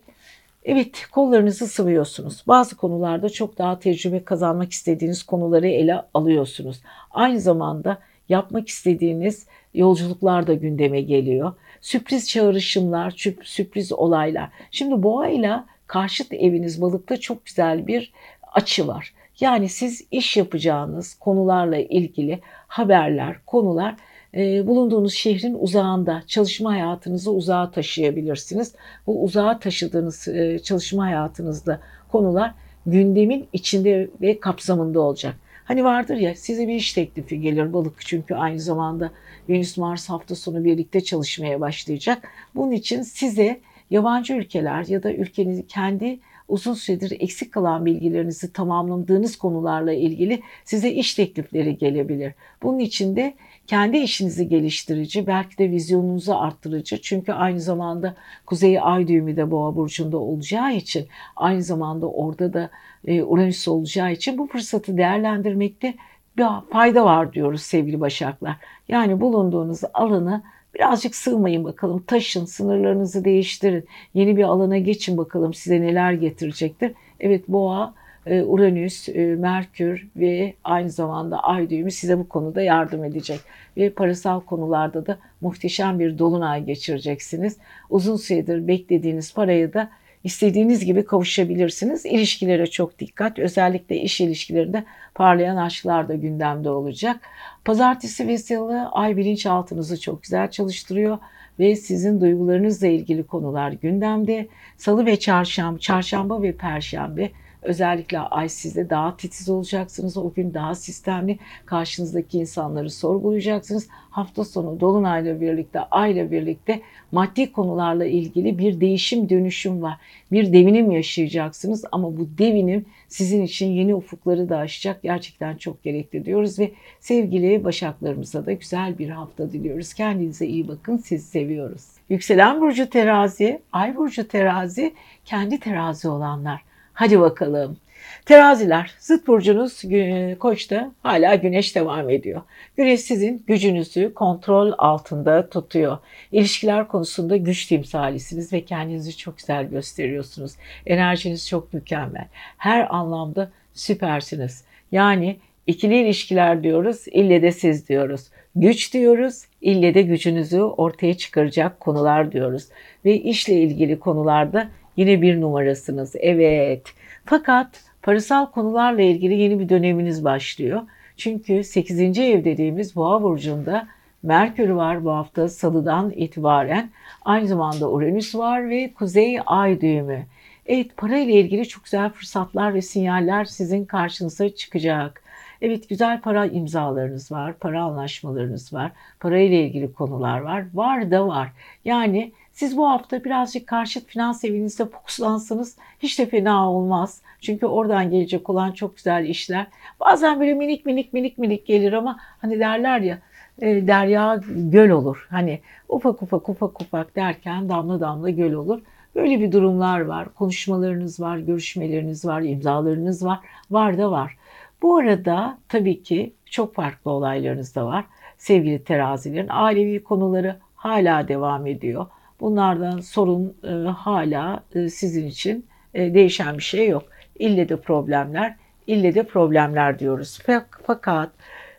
Evet kollarınızı sıvıyorsunuz. Bazı konularda çok daha tecrübe kazanmak istediğiniz konuları ele alıyorsunuz. Aynı zamanda yapmak istediğiniz yolculuklar da gündeme geliyor sürpriz çağrışımlar, sürpriz olaylar. Şimdi boğa ile karşıt eviniz balıkta çok güzel bir açı var. Yani siz iş yapacağınız konularla ilgili haberler, konular e, bulunduğunuz şehrin uzağında çalışma hayatınızı uzağa taşıyabilirsiniz. Bu uzağa taşıdığınız e, çalışma hayatınızda konular gündemin içinde ve kapsamında olacak. Hani vardır ya size bir iş teklifi gelir balık çünkü aynı zamanda Venüs Mars hafta sonu birlikte çalışmaya başlayacak. Bunun için size yabancı ülkeler ya da ülkenizi kendi uzun süredir eksik kalan bilgilerinizi tamamladığınız konularla ilgili size iş teklifleri gelebilir. Bunun için de kendi işinizi geliştirici, belki de vizyonunuzu arttırıcı. Çünkü aynı zamanda Kuzey Ay düğümü de Boğa burcunda olacağı için, aynı zamanda orada da e, Uranüs olacağı için bu fırsatı değerlendirmekte bir fayda var diyoruz sevgili Başaklar. Yani bulunduğunuz alanı birazcık sığmayın bakalım. Taşın, sınırlarınızı değiştirin. Yeni bir alana geçin bakalım size neler getirecektir. Evet boğa Uranüs, e, Merkür ve aynı zamanda Ay düğümü size bu konuda yardım edecek. Ve parasal konularda da muhteşem bir dolunay geçireceksiniz. Uzun süredir beklediğiniz parayı da istediğiniz gibi kavuşabilirsiniz. İlişkilere çok dikkat. Özellikle iş ilişkilerinde parlayan aşklar da gündemde olacak. Pazartesi ve salı ay bilinçaltınızı çok güzel çalıştırıyor ve sizin duygularınızla ilgili konular gündemde. Salı ve çarşamba, çarşamba ve perşembe Özellikle ay sizde daha titiz olacaksınız. O gün daha sistemli karşınızdaki insanları sorgulayacaksınız. Hafta sonu Dolunay'la birlikte, ayla birlikte maddi konularla ilgili bir değişim dönüşüm var. Bir devinim yaşayacaksınız ama bu devinim sizin için yeni ufukları da açacak. Gerçekten çok gerekli diyoruz ve sevgili başaklarımıza da güzel bir hafta diliyoruz. Kendinize iyi bakın. Sizi seviyoruz. Yükselen burcu terazi, ay burcu terazi, kendi terazi olanlar. Hadi bakalım. Teraziler, zıt burcunuz koçta hala güneş devam ediyor. Güneş sizin gücünüzü kontrol altında tutuyor. İlişkiler konusunda güç timsalisiniz ve kendinizi çok güzel gösteriyorsunuz. Enerjiniz çok mükemmel. Her anlamda süpersiniz. Yani ikili ilişkiler diyoruz, ille de siz diyoruz. Güç diyoruz, ille de gücünüzü ortaya çıkaracak konular diyoruz. Ve işle ilgili konularda Yine bir numarasınız. Evet. Fakat parasal konularla ilgili yeni bir döneminiz başlıyor. Çünkü 8. ev dediğimiz boğa burcunda Merkür var bu hafta salıdan itibaren. Aynı zamanda Uranüs var ve Kuzey Ay düğümü. Evet para ile ilgili çok güzel fırsatlar ve sinyaller sizin karşınıza çıkacak. Evet güzel para imzalarınız var, para anlaşmalarınız var, para ile ilgili konular var. Var da var. Yani siz bu hafta birazcık karşıt finans evinizde fokuslansanız hiç de fena olmaz. Çünkü oradan gelecek olan çok güzel işler. Bazen böyle minik minik minik minik gelir ama hani derler ya e, derya göl olur. Hani ufak ufak ufak ufak derken damla damla göl olur. Böyle bir durumlar var. Konuşmalarınız var, görüşmeleriniz var, imzalarınız var. Var da var. Bu arada tabii ki çok farklı olaylarınız da var. Sevgili terazilerin ailevi konuları hala devam ediyor. Bunlardan sorun e, hala e, sizin için e, değişen bir şey yok. İlle de problemler, ille de problemler diyoruz. Fakat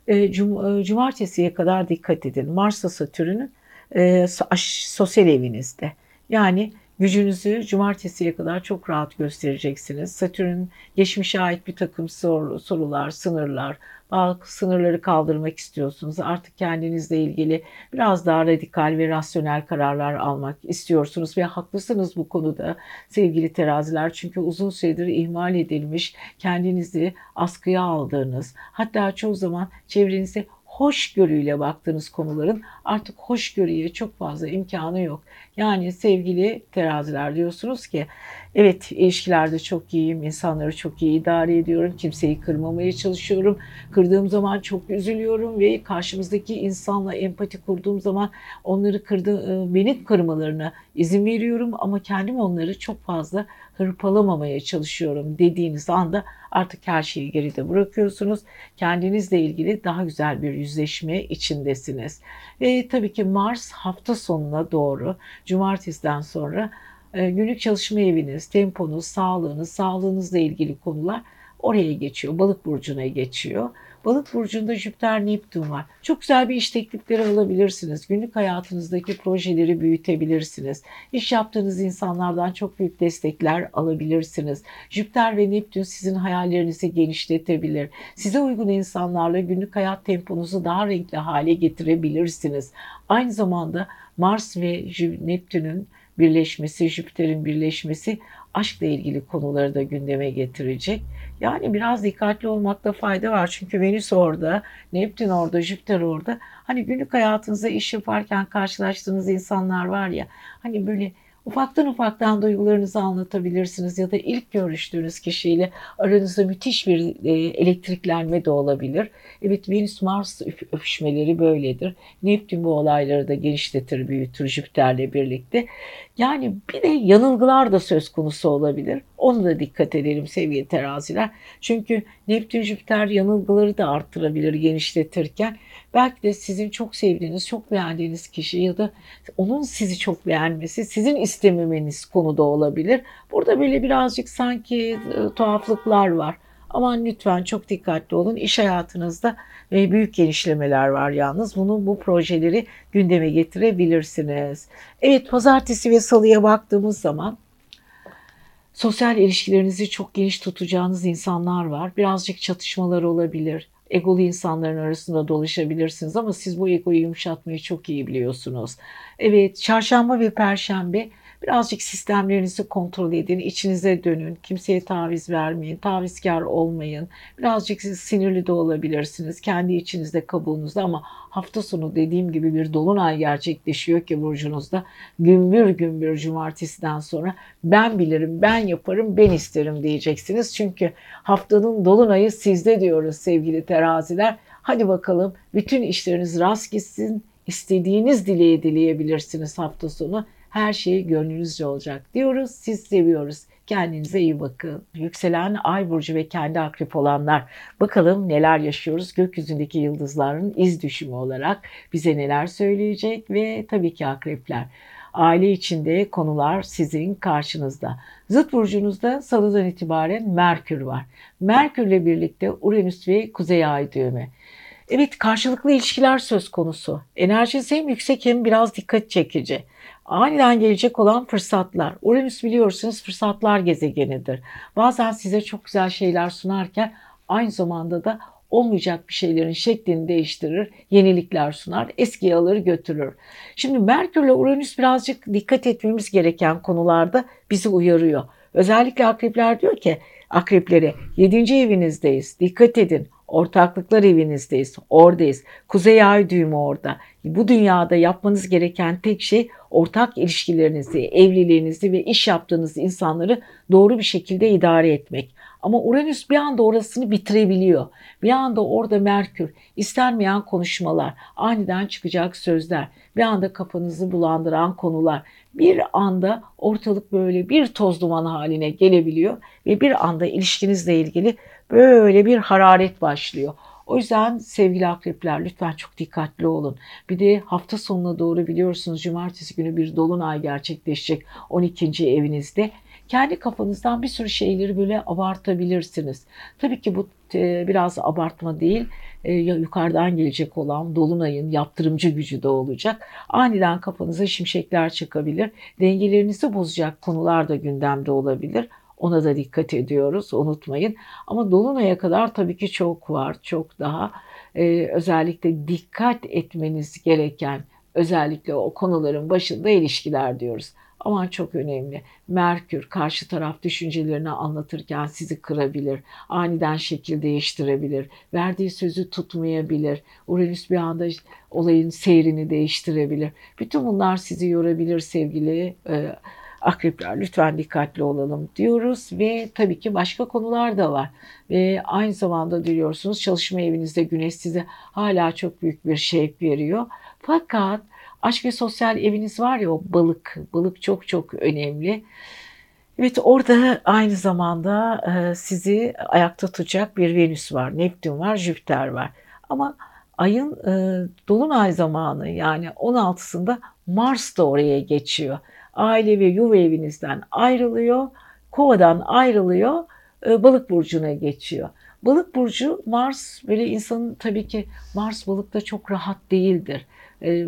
e, cum, e, cumartesiye kadar dikkat edin. Mars'la Satürn'ün e, sosyal evinizde. Yani gücünüzü cumartesiye kadar çok rahat göstereceksiniz. Satürn geçmişe ait bir takım sor, sorular, sınırlar, bazı sınırları kaldırmak istiyorsunuz. Artık kendinizle ilgili biraz daha radikal ve rasyonel kararlar almak istiyorsunuz ve haklısınız bu konuda sevgili teraziler. Çünkü uzun süredir ihmal edilmiş, kendinizi askıya aldığınız, hatta çoğu zaman çevrenizde hoşgörüyle baktığınız konuların artık hoşgörüye çok fazla imkanı yok. Yani sevgili teraziler diyorsunuz ki evet ilişkilerde çok iyiyim, insanları çok iyi idare ediyorum, kimseyi kırmamaya çalışıyorum. Kırdığım zaman çok üzülüyorum ve karşımızdaki insanla empati kurduğum zaman onları kırdı, e, beni kırmalarına izin veriyorum ama kendim onları çok fazla hırpalamamaya çalışıyorum dediğiniz anda artık her şeyi geride bırakıyorsunuz. Kendinizle ilgili daha güzel bir yüzleşme içindesiniz. Ve tabii ki Mars hafta sonuna doğru cumartesiden sonra günlük çalışma eviniz, temponuz, sağlığınız, sağlığınızla ilgili konular oraya geçiyor. Balık burcuna geçiyor. Balık burcunda Jüpiter Neptün var. Çok güzel bir iş teklifleri alabilirsiniz. Günlük hayatınızdaki projeleri büyütebilirsiniz. İş yaptığınız insanlardan çok büyük destekler alabilirsiniz. Jüpiter ve Neptün sizin hayallerinizi genişletebilir. Size uygun insanlarla günlük hayat temponuzu daha renkli hale getirebilirsiniz. Aynı zamanda Mars ve Neptün'ün birleşmesi, Jüpiter'in birleşmesi aşkla ilgili konuları da gündeme getirecek. Yani biraz dikkatli olmakta fayda var. Çünkü Venüs orada, Neptün orada, Jüpiter orada. Hani günlük hayatınızda iş yaparken karşılaştığınız insanlar var ya. Hani böyle Ufaktan ufaktan duygularınızı anlatabilirsiniz ya da ilk görüştüğünüz kişiyle aranızda müthiş bir e, elektriklenme de olabilir. Evet Venüs Mars öpüşmeleri böyledir. Neptün bu olayları da genişletir, büyütür Jüpiter'le birlikte. Yani bir de yanılgılar da söz konusu olabilir. Onu da dikkat edelim sevgili teraziler. Çünkü Neptün Jüpiter yanılgıları da arttırabilir genişletirken. Belki de sizin çok sevdiğiniz, çok beğendiğiniz kişi ya da onun sizi çok beğenmesi, sizin istememeniz konuda olabilir. Burada böyle birazcık sanki e, tuhaflıklar var. Aman lütfen çok dikkatli olun. İş hayatınızda e, büyük genişlemeler var yalnız. Bunu bu projeleri gündeme getirebilirsiniz. Evet pazartesi ve salıya baktığımız zaman sosyal ilişkilerinizi çok geniş tutacağınız insanlar var. Birazcık çatışmalar olabilir egolu insanların arasında dolaşabilirsiniz ama siz bu egoyu yumuşatmayı çok iyi biliyorsunuz. Evet, çarşamba ve perşembe birazcık sistemlerinizi kontrol edin, içinize dönün, kimseye taviz vermeyin, tavizkar olmayın. Birazcık siz sinirli de olabilirsiniz kendi içinizde kabuğunuzda ama hafta sonu dediğim gibi bir dolunay gerçekleşiyor ki burcunuzda. Gümbür gümbür cumartesiden sonra ben bilirim, ben yaparım, ben isterim diyeceksiniz. Çünkü haftanın dolunayı sizde diyoruz sevgili teraziler. Hadi bakalım bütün işleriniz rast gitsin. İstediğiniz dileği dileyebilirsiniz hafta sonu. Her şey gönlünüzce olacak diyoruz. Siz seviyoruz. Kendinize iyi bakın. Yükselen ay burcu ve kendi akrep olanlar bakalım neler yaşıyoruz gökyüzündeki yıldızların iz düşümü olarak bize neler söyleyecek ve tabii ki akrepler. Aile içinde konular sizin karşınızda. Zıt burcunuzda salıdan itibaren Merkür var. Merkürle birlikte Uranüs ve Kuzey Ay düğümü. Evet karşılıklı ilişkiler söz konusu. Enerjisi hem yüksek hem biraz dikkat çekici aniden gelecek olan fırsatlar. Uranüs biliyorsunuz fırsatlar gezegenidir. Bazen size çok güzel şeyler sunarken aynı zamanda da olmayacak bir şeylerin şeklini değiştirir, yenilikler sunar, eskiyi alır götürür. Şimdi Merkür ile Uranüs birazcık dikkat etmemiz gereken konularda bizi uyarıyor. Özellikle akrepler diyor ki akrepleri 7. evinizdeyiz dikkat edin ortaklıklar evinizdeyiz oradayız kuzey ay düğümü orada bu dünyada yapmanız gereken tek şey ortak ilişkilerinizi, evliliğinizi ve iş yaptığınız insanları doğru bir şekilde idare etmek. Ama Uranüs bir anda orasını bitirebiliyor. Bir anda orada Merkür, istenmeyen konuşmalar, aniden çıkacak sözler, bir anda kafanızı bulandıran konular, bir anda ortalık böyle bir toz duman haline gelebiliyor ve bir anda ilişkinizle ilgili böyle bir hararet başlıyor. O yüzden sevgili akrepler lütfen çok dikkatli olun. Bir de hafta sonuna doğru biliyorsunuz cumartesi günü bir dolunay gerçekleşecek 12. evinizde. Kendi kafanızdan bir sürü şeyleri böyle abartabilirsiniz. Tabii ki bu e, biraz abartma değil e, yukarıdan gelecek olan dolunayın yaptırımcı gücü de olacak. Aniden kafanıza şimşekler çıkabilir. Dengelerinizi bozacak konular da gündemde olabilir. Ona da dikkat ediyoruz unutmayın. Ama Dolunay'a kadar tabii ki çok var. Çok daha e, özellikle dikkat etmeniz gereken özellikle o konuların başında ilişkiler diyoruz. Aman çok önemli. Merkür karşı taraf düşüncelerini anlatırken sizi kırabilir. Aniden şekil değiştirebilir. Verdiği sözü tutmayabilir. Uranüs bir anda olayın seyrini değiştirebilir. Bütün bunlar sizi yorabilir sevgili e, akrepler lütfen dikkatli olalım diyoruz ve tabii ki başka konular da var. Ve aynı zamanda diyorsunuz çalışma evinizde güneş size hala çok büyük bir şevk veriyor. Fakat aşk ve sosyal eviniz var ya o balık, balık çok çok önemli. Evet orada aynı zamanda e, sizi ayakta tutacak bir Venüs var, Neptün var, Jüpiter var. Ama ayın e, dolunay zamanı yani 16'sında Mars da oraya geçiyor aile ve yuva evinizden ayrılıyor, kovadan ayrılıyor, e, balık burcuna geçiyor. Balık burcu Mars böyle insanın tabii ki Mars balıkta çok rahat değildir. E,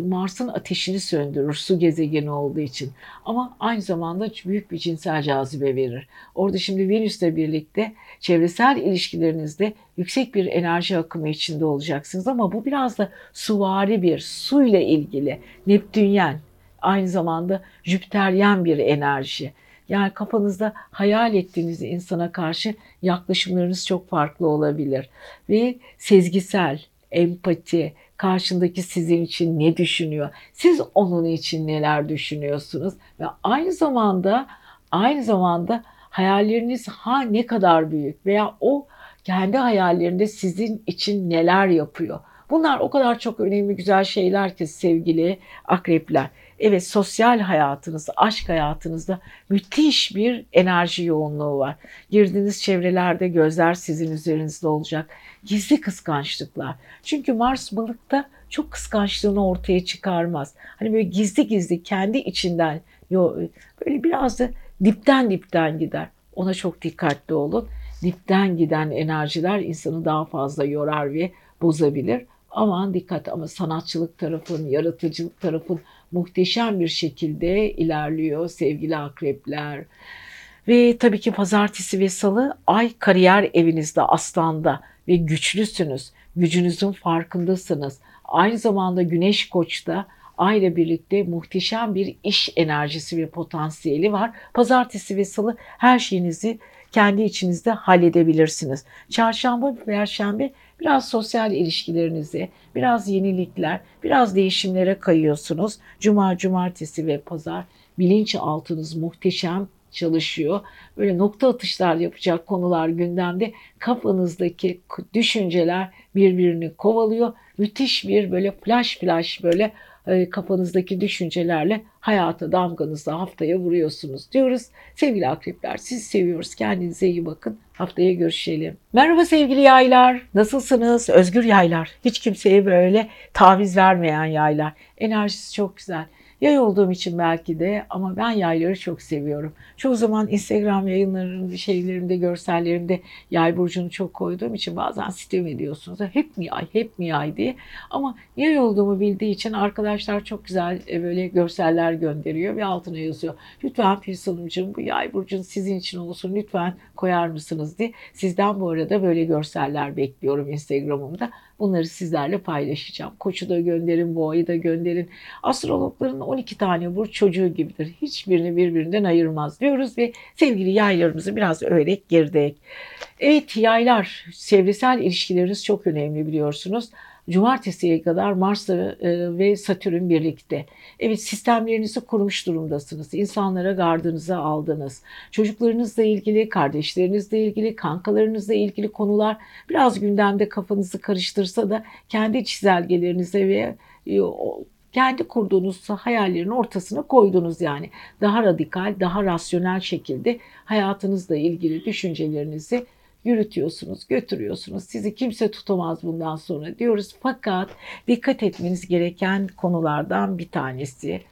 Mars'ın ateşini söndürür su gezegeni olduğu için. Ama aynı zamanda büyük bir cinsel cazibe verir. Orada şimdi Venüs'le birlikte çevresel ilişkilerinizde yüksek bir enerji akımı içinde olacaksınız. Ama bu biraz da suvari bir, suyla ilgili, Neptünyen, aynı zamanda Jüpiteryen bir enerji. Yani kafanızda hayal ettiğiniz insana karşı yaklaşımlarınız çok farklı olabilir. Ve sezgisel, empati, karşındaki sizin için ne düşünüyor? Siz onun için neler düşünüyorsunuz? Ve aynı zamanda aynı zamanda hayalleriniz ha ne kadar büyük veya o kendi hayallerinde sizin için neler yapıyor? Bunlar o kadar çok önemli güzel şeyler ki sevgili akrepler. Evet sosyal hayatınız, aşk hayatınızda müthiş bir enerji yoğunluğu var. Girdiğiniz çevrelerde gözler sizin üzerinizde olacak. Gizli kıskançlıklar. Çünkü Mars balıkta çok kıskançlığını ortaya çıkarmaz. Hani böyle gizli gizli kendi içinden böyle biraz da dipten dipten gider. Ona çok dikkatli olun. Dipten giden enerjiler insanı daha fazla yorar ve bozabilir. Aman dikkat ama sanatçılık tarafın, yaratıcılık tarafın muhteşem bir şekilde ilerliyor sevgili akrepler. Ve tabii ki pazartesi ve salı ay kariyer evinizde aslanda ve güçlüsünüz. Gücünüzün farkındasınız. Aynı zamanda güneş koçta ay ile birlikte muhteşem bir iş enerjisi ve potansiyeli var. Pazartesi ve salı her şeyinizi kendi içinizde halledebilirsiniz. Çarşamba ve perşembe biraz sosyal ilişkilerinizi, biraz yenilikler, biraz değişimlere kayıyorsunuz. Cuma, cumartesi ve pazar bilinçaltınız muhteşem çalışıyor. Böyle nokta atışlar yapacak konular gündemde. Kafanızdaki düşünceler birbirini kovalıyor. Müthiş bir böyle flash flash böyle kafanızdaki düşüncelerle hayata damganızla haftaya vuruyorsunuz diyoruz. Sevgili akrepler sizi seviyoruz. Kendinize iyi bakın. Haftaya görüşelim. Merhaba sevgili yaylar. Nasılsınız? Özgür yaylar. Hiç kimseye böyle taviz vermeyen yaylar. Enerjisi çok güzel. Yay olduğum için belki de ama ben yayları çok seviyorum. Çoğu zaman Instagram yayınlarının şeylerinde, görsellerimde yay burcunu çok koyduğum için bazen sitem ediyorsunuz. Hep mi yay, hep mi yay diye. Ama yay olduğumu bildiği için arkadaşlar çok güzel e, böyle görseller gönderiyor ve altına yazıyor. Lütfen Filiz Hanımcığım bu yay burcun sizin için olsun lütfen koyar mısınız diye. Sizden bu arada böyle görseller bekliyorum Instagram'ımda. Bunları sizlerle paylaşacağım. Koçu da gönderin, boğayı da gönderin. Astrologların 12 tane burç çocuğu gibidir. Hiçbirini birbirinden ayırmaz diyoruz ve sevgili yaylarımızı biraz öğrek girdik. Evet yaylar, çevresel ilişkileriniz çok önemli biliyorsunuz. Cumartesiye kadar Mars e, ve Satürn birlikte. Evet sistemlerinizi kurmuş durumdasınız. İnsanlara gardınızı aldınız. Çocuklarınızla ilgili, kardeşlerinizle ilgili, kankalarınızla ilgili konular biraz gündemde kafanızı karıştırsa da kendi çizelgelerinize ve e, kendi kurduğunuz hayallerin ortasına koydunuz yani. Daha radikal, daha rasyonel şekilde hayatınızla ilgili düşüncelerinizi yürütüyorsunuz, götürüyorsunuz. Sizi kimse tutamaz bundan sonra diyoruz. Fakat dikkat etmeniz gereken konulardan bir tanesi.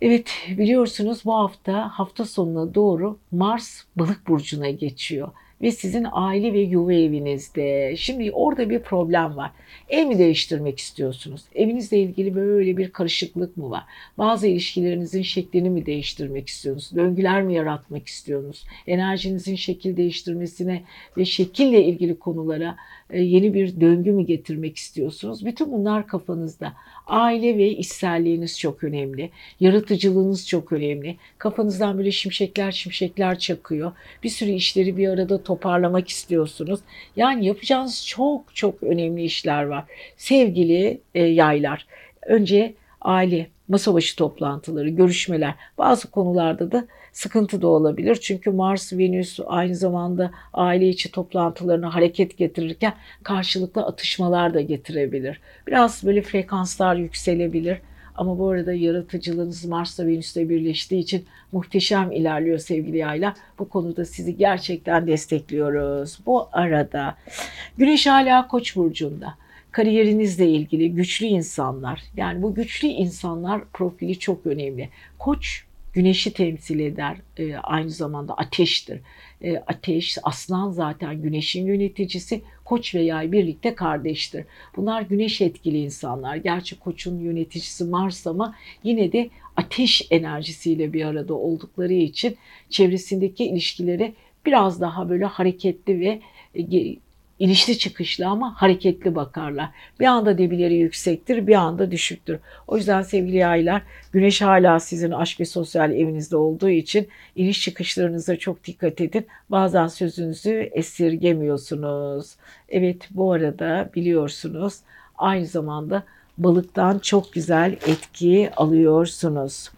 Evet biliyorsunuz bu hafta hafta sonuna doğru Mars balık burcuna geçiyor ve sizin aile ve yuva evinizde. Şimdi orada bir problem var. Ev mi değiştirmek istiyorsunuz? Evinizle ilgili böyle bir karışıklık mı var? Bazı ilişkilerinizin şeklini mi değiştirmek istiyorsunuz? Döngüler mi yaratmak istiyorsunuz? Enerjinizin şekil değiştirmesine ve şekille ilgili konulara yeni bir döngü mü getirmek istiyorsunuz? Bütün bunlar kafanızda. Aile ve işselliğiniz çok önemli. Yaratıcılığınız çok önemli. Kafanızdan böyle şimşekler şimşekler çakıyor. Bir sürü işleri bir arada toparlamak istiyorsunuz. Yani yapacağınız çok çok önemli işler var. Sevgili e, yaylar. Önce aile, masa başı toplantıları, görüşmeler. Bazı konularda da sıkıntı da olabilir. Çünkü Mars, Venüs aynı zamanda aile içi toplantılarına hareket getirirken karşılıklı atışmalar da getirebilir. Biraz böyle frekanslar yükselebilir. Ama bu arada yaratıcılığınız Mars'la Venüs'le birleştiği için muhteşem ilerliyor sevgili yayla. Bu konuda sizi gerçekten destekliyoruz. Bu arada Güneş hala Koç burcunda kariyerinizle ilgili güçlü insanlar yani bu güçlü insanlar profili çok önemli. Koç güneşi temsil eder. E, aynı zamanda ateştir. E, ateş, aslan zaten güneşin yöneticisi. Koç ve yay birlikte kardeştir. Bunlar güneş etkili insanlar. Gerçi koçun yöneticisi Mars ama yine de ateş enerjisiyle bir arada oldukları için çevresindeki ilişkileri biraz daha böyle hareketli ve e, inişli çıkışlı ama hareketli bakarlar. Bir anda debileri yüksektir, bir anda düşüktür. O yüzden sevgili yaylar, güneş hala sizin aşk ve sosyal evinizde olduğu için iniş çıkışlarınıza çok dikkat edin. Bazen sözünüzü esirgemiyorsunuz. Evet bu arada biliyorsunuz aynı zamanda balıktan çok güzel etki alıyorsunuz.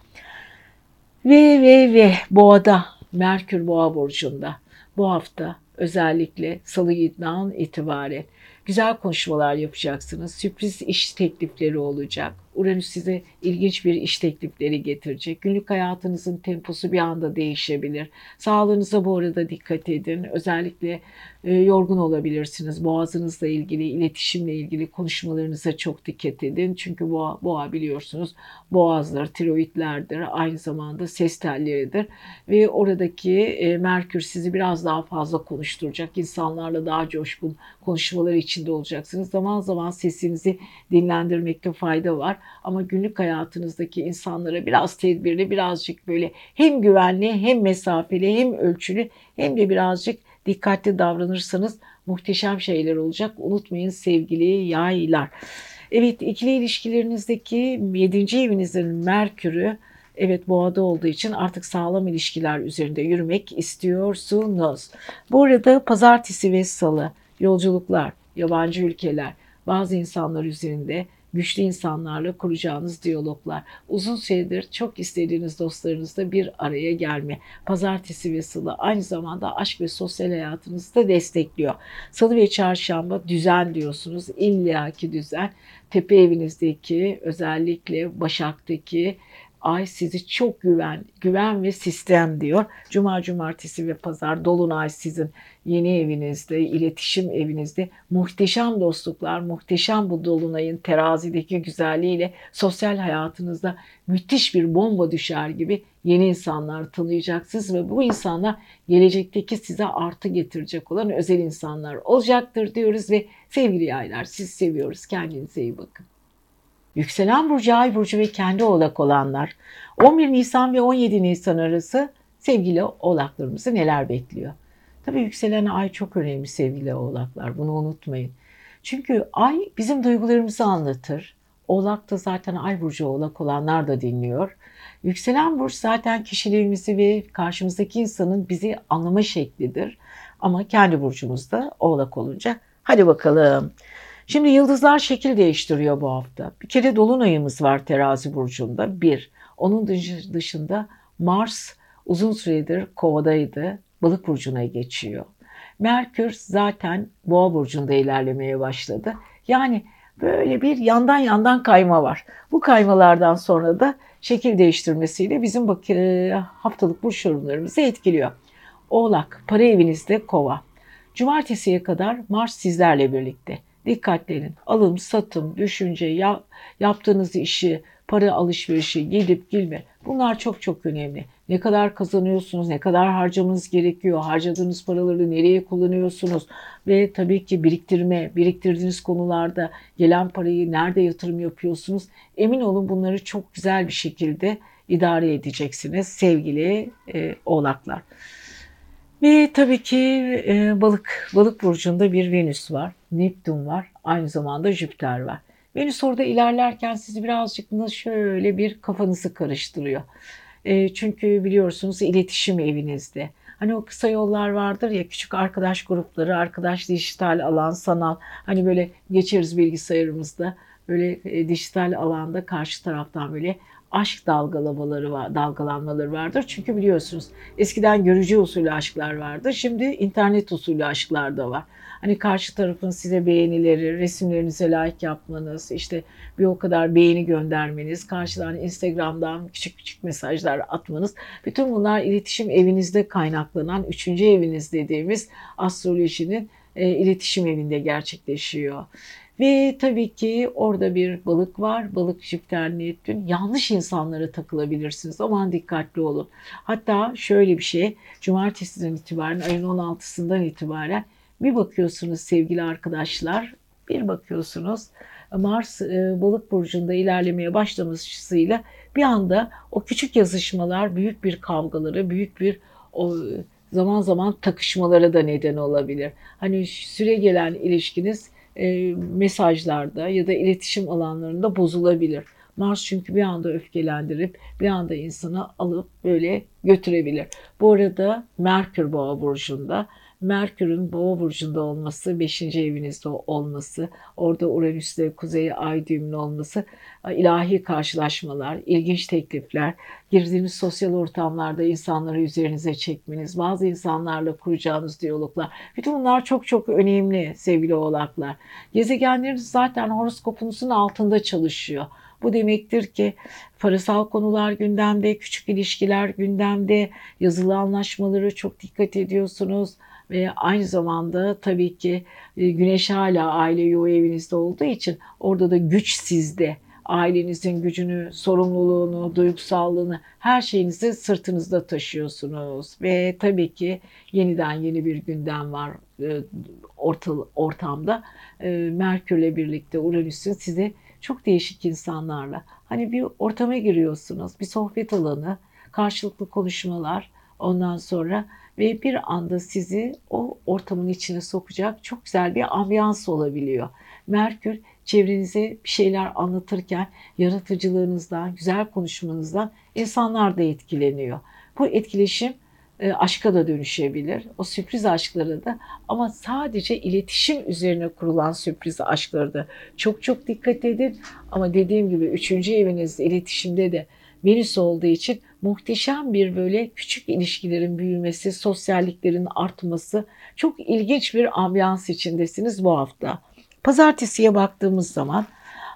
Ve ve ve boğada Merkür Boğa burcunda bu hafta özellikle salı günden itibaren güzel konuşmalar yapacaksınız. Sürpriz iş teklifleri olacak. Uranüs size ilginç bir iş teklifleri getirecek. Günlük hayatınızın temposu bir anda değişebilir. Sağlığınıza bu arada dikkat edin. Özellikle e, yorgun olabilirsiniz. Boğazınızla ilgili, iletişimle ilgili konuşmalarınıza çok dikkat edin. Çünkü boğa, boğa biliyorsunuz boğazlar, tiroidlerdir. Aynı zamanda ses telleridir. Ve oradaki e, Merkür sizi biraz daha fazla konuşturacak. İnsanlarla daha coşkun konuşmalar içinde olacaksınız. Zaman zaman sesinizi dinlendirmekte fayda var. Ama günlük hayatınızdaki insanlara biraz tedbirli, birazcık böyle hem güvenli, hem mesafeli, hem ölçülü, hem de birazcık dikkatli davranırsanız muhteşem şeyler olacak. Unutmayın sevgili yaylar. Evet ikili ilişkilerinizdeki 7. evinizin Merkür'ü Evet boğada olduğu için artık sağlam ilişkiler üzerinde yürümek istiyorsunuz. Bu arada pazartesi ve salı yolculuklar, yabancı ülkeler, bazı insanlar üzerinde güçlü insanlarla kuracağınız diyaloglar, uzun süredir çok istediğiniz dostlarınızla bir araya gelme, pazartesi ve salı aynı zamanda aşk ve sosyal hayatınızı da destekliyor. Salı ve çarşamba düzen diyorsunuz, illaki düzen. Tepe evinizdeki özellikle Başak'taki ay sizi çok güven, güven ve sistem diyor. Cuma, cumartesi ve pazar dolunay sizin yeni evinizde, iletişim evinizde muhteşem dostluklar, muhteşem bu dolunayın terazideki güzelliğiyle sosyal hayatınızda müthiş bir bomba düşer gibi yeni insanlar tanıyacaksınız ve bu insanlar gelecekteki size artı getirecek olan özel insanlar olacaktır diyoruz ve sevgili yaylar siz seviyoruz. Kendinize iyi bakın. Yükselen burcu, ay burcu ve kendi oğlak olanlar 11 Nisan ve 17 Nisan arası sevgili oğlaklarımızı neler bekliyor? Tabii yükselen ay çok önemli sevgili oğlaklar. Bunu unutmayın. Çünkü ay bizim duygularımızı anlatır. Oğlak da zaten ay burcu oğlak olanlar da dinliyor. Yükselen burç zaten kişiliğimizi ve karşımızdaki insanın bizi anlama şeklidir. Ama kendi burcumuzda oğlak olunca hadi bakalım. Şimdi yıldızlar şekil değiştiriyor bu hafta. Bir kere dolunayımız var terazi burcunda bir. Onun dışında Mars uzun süredir kovadaydı. Balık burcuna geçiyor. Merkür zaten boğa burcunda ilerlemeye başladı. Yani böyle bir yandan yandan kayma var. Bu kaymalardan sonra da şekil değiştirmesiyle bizim e, haftalık burç yorumlarımızı etkiliyor. Oğlak, para evinizde kova. Cumartesiye kadar Mars sizlerle birlikte. Dikkatlenin. Alım, satım, düşünce, ya, yaptığınız işi, para alışverişi, gidip gelme. Bunlar çok çok önemli. Ne kadar kazanıyorsunuz, ne kadar harcamanız gerekiyor, harcadığınız paraları nereye kullanıyorsunuz ve tabii ki biriktirme, biriktirdiğiniz konularda gelen parayı nerede yatırım yapıyorsunuz. Emin olun bunları çok güzel bir şekilde idare edeceksiniz sevgili e, oğlaklar. Ve tabii ki e, balık, balık burcunda bir Venüs var, Neptün var, aynı zamanda Jüpiter var. Venüs orada ilerlerken sizi birazcık şöyle bir kafanızı karıştırıyor. E, çünkü biliyorsunuz iletişim evinizde. Hani o kısa yollar vardır ya küçük arkadaş grupları, arkadaş dijital alan, sanal. Hani böyle geçeriz bilgisayarımızda. Böyle e, dijital alanda karşı taraftan böyle aşk dalgalamaları var, dalgalanmaları vardır. Çünkü biliyorsunuz eskiden görücü usulü aşklar vardı. Şimdi internet usulü aşklar da var. Hani karşı tarafın size beğenileri, resimlerinize like yapmanız, işte bir o kadar beğeni göndermeniz, karşıdan Instagram'dan küçük küçük mesajlar atmanız. Bütün bunlar iletişim evinizde kaynaklanan üçüncü eviniz dediğimiz astrolojinin e, iletişim evinde gerçekleşiyor. Ve tabii ki orada bir balık var. Balık Neptün. Yanlış insanlara takılabilirsiniz. Aman dikkatli olun. Hatta şöyle bir şey. Cumartesiden itibaren ayın 16'sından itibaren bir bakıyorsunuz sevgili arkadaşlar. Bir bakıyorsunuz Mars e, balık burcunda ilerlemeye başlamasıyla bir anda o küçük yazışmalar büyük bir kavgaları, büyük bir o zaman zaman takışmalara da neden olabilir. Hani süre gelen ilişkiniz e, mesajlarda ya da iletişim alanlarında bozulabilir. Mars çünkü bir anda öfkelendirip bir anda insanı alıp böyle götürebilir. Bu arada Merkür Boğa burcunda Merkür'ün Boğa burcunda olması, 5. evinizde olması, orada Uranüs'te Kuzey Ay düğümlü olması, ilahi karşılaşmalar, ilginç teklifler, girdiğiniz sosyal ortamlarda insanları üzerinize çekmeniz, bazı insanlarla kuracağınız diyaloglar. Bütün bunlar çok çok önemli sevgili oğlaklar. Gezegenleriniz zaten horoskopunuzun altında çalışıyor. Bu demektir ki parasal konular gündemde, küçük ilişkiler gündemde, yazılı anlaşmaları çok dikkat ediyorsunuz ve aynı zamanda tabii ki e, güneş hala aile yuva evinizde olduğu için orada da güç sizde. Ailenizin gücünü, sorumluluğunu, duygusallığını, her şeyinizi sırtınızda taşıyorsunuz. Ve tabii ki yeniden yeni bir gündem var e, ortamda. E, Merkürle birlikte Uranüs'ün size çok değişik insanlarla. Hani bir ortama giriyorsunuz, bir sohbet alanı, karşılıklı konuşmalar, ondan sonra ve bir anda sizi o ortamın içine sokacak çok güzel bir ambiyans olabiliyor. Merkür çevrenize bir şeyler anlatırken yaratıcılığınızdan, güzel konuşmanızdan insanlar da etkileniyor. Bu etkileşim e, aşka da dönüşebilir. O sürpriz aşkları da ama sadece iletişim üzerine kurulan sürpriz aşkları da çok çok dikkat edin. Ama dediğim gibi üçüncü evinizde iletişimde de Venüs olduğu için muhteşem bir böyle küçük ilişkilerin büyümesi, sosyalliklerin artması çok ilginç bir ambiyans içindesiniz bu hafta. Pazartesiye baktığımız zaman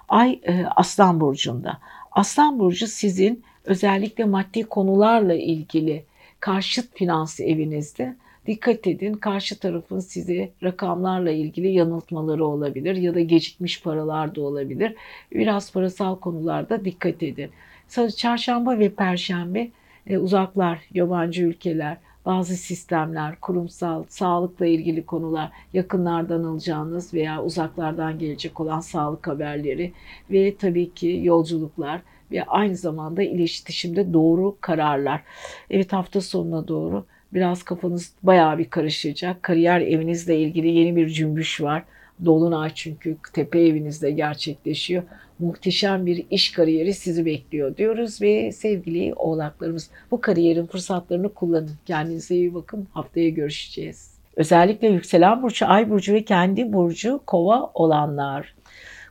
Ay e, Aslan Burcu'nda. Aslan Burcu sizin özellikle maddi konularla ilgili karşıt finans evinizde. Dikkat edin karşı tarafın size rakamlarla ilgili yanıltmaları olabilir ya da gecikmiş paralar da olabilir. Biraz parasal konularda dikkat edin. Çarşamba ve Perşembe e, uzaklar, yabancı ülkeler, bazı sistemler, kurumsal, sağlıkla ilgili konular, yakınlardan alacağınız veya uzaklardan gelecek olan sağlık haberleri ve tabii ki yolculuklar ve aynı zamanda iletişimde doğru kararlar. Evet hafta sonuna doğru biraz kafanız bayağı bir karışacak. Kariyer evinizle ilgili yeni bir cümbüş var. Dolunay çünkü tepe evinizde gerçekleşiyor. Muhteşem bir iş kariyeri sizi bekliyor diyoruz ve sevgili oğlaklarımız bu kariyerin fırsatlarını kullanın. Kendinize iyi bakın. Haftaya görüşeceğiz. Özellikle yükselen burcu, ay burcu ve kendi burcu kova olanlar.